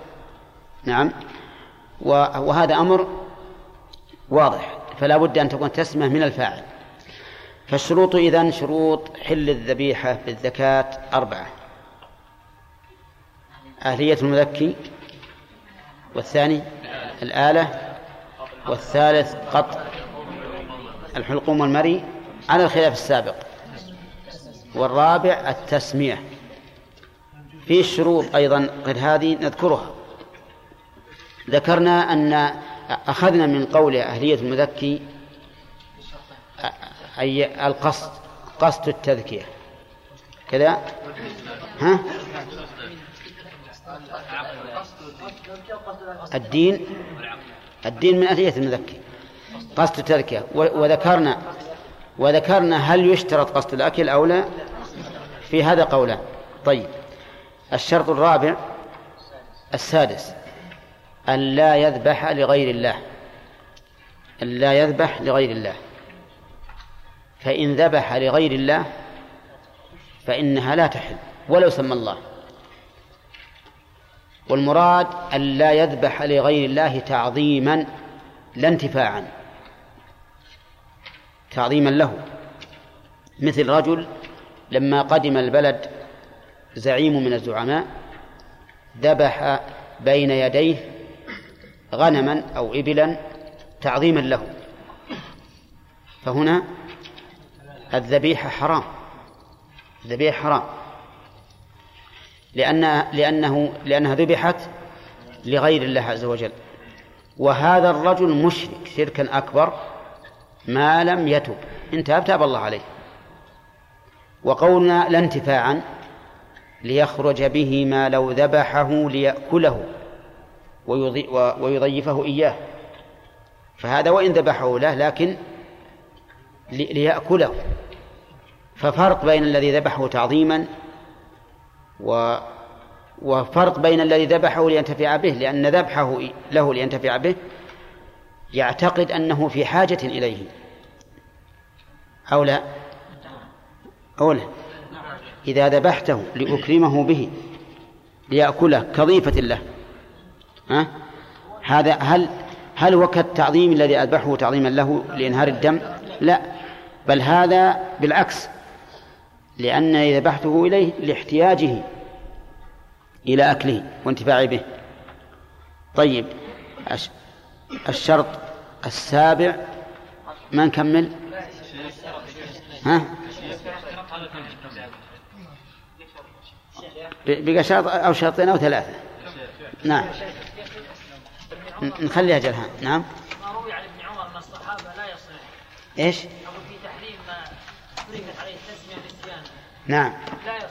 نعم. وهذا أمر واضح. فلا بد أن تكون تسمة من الفاعل. فالشروط إذن شروط حل الذبيحة بالزكاة أربعة. أهلية المذكي والثاني الآلة والثالث قطع الحلقوم والمري على الخلاف السابق. والرابع التسمية. في شروط أيضا غير هذه نذكرها. ذكرنا أن أخذنا من قول أهلية المذكي أي القصد قصد التذكية. كذا؟ ها؟ الدين الدين من أهلية المذكي. قصد التذكية. وذكرنا وذكرنا هل يشترط قصد الأكل أو لا؟ في هذا قولان طيب. الشرط الرابع السادس أن لا يذبح لغير الله أن لا يذبح لغير الله. فإن ذبح لغير الله فإنها لا تحل ولو سمى الله. والمراد أن لا يذبح لغير الله تعظيما لا انتفاعا تعظيما له. مثل رجل لما قدم البلد زعيم من الزعماء ذبح بين يديه غنما أو إبلا تعظيما له. فهنا الذبيحة حرام الذبيحة حرام. لأن لأنه لأنها ذبحت لغير الله عز وجل. وهذا الرجل مشرك شركا أكبر ما لم يتب. إن تاب تاب الله عليه. وقولنا لا انتفاعا. ليخرج به ما لو ذبحه ليأكله ويضيفه إياه. فهذا وإن ذبحه له لكن ليأكله. ففرق بين الذي ذبحه تعظيما و وفرق بين الذي ذبحه لينتفع به لأن ذبحه له لينتفع به يعتقد أنه في حاجة إليه. أو لا؟ أو لا. إذا ذبحته لأكرمه به ليأكله كضيفة له. ها؟ هذا هل هل هو كالتعظيم الذي أذبحه تعظيما له لإنهار الدم؟ لا بل هذا بالعكس. لأن ذبحته إليه لاحتياجه إلى أكله وانتفاعه به. طيب الشرط السابع ما نكمل ها؟ بقى شرط أو شرطين أو ثلاثة. نعم. نخليها جلها نعم. ما روي عن ابن عمر أن الصحابة لا يصح. إيش؟ أقول في تحريم ما فرقت عليه التسمية نسيان نعم. لا يصح.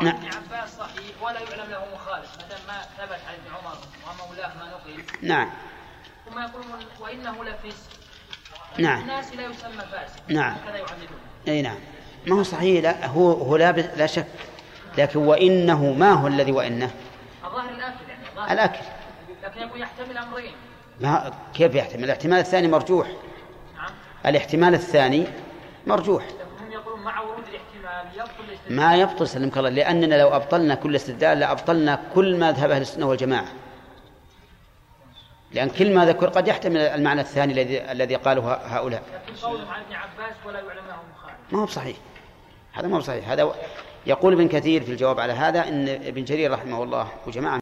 نعم. ابن عباس صحيح ولا يعلم له مخالف ما دام ما ثبت عن ابن عمر ومولاه ما نقل. نعم. ثم يقولون وإنه لفسق نعم. الناس لا يسمى فاسق. نعم. هكذا يعلمون. إي نعم. ما هو صحيح لا هو هو لا, لا شك. لكن وإنه ما هو الذي وإنه؟ الظاهر الآكل يعني الآكل. لكن يقول يحتمل أمرين. ما كيف يحتمل؟ الاحتمال الثاني مرجوح. نعم. الاحتمال الثاني مرجوح. هم يقولون مع ورود الاحتمال يبطل الاستدلال. ما يبطل سلمك الله لأننا لو أبطلنا كل استدلال لأبطلنا كل ما ذهب أهل السنة والجماعة. لأن كل ما ذكر قد يحتمل المعنى الثاني الذي الذي قاله هؤلاء. لكن قولهم عن ابن عباس ولا يعلم له مخالف. ما هو بصحيح. هذا ما هو بصحيح. هذا يقول ابن كثير في الجواب على هذا إن ابن جرير رحمه الله وجماعة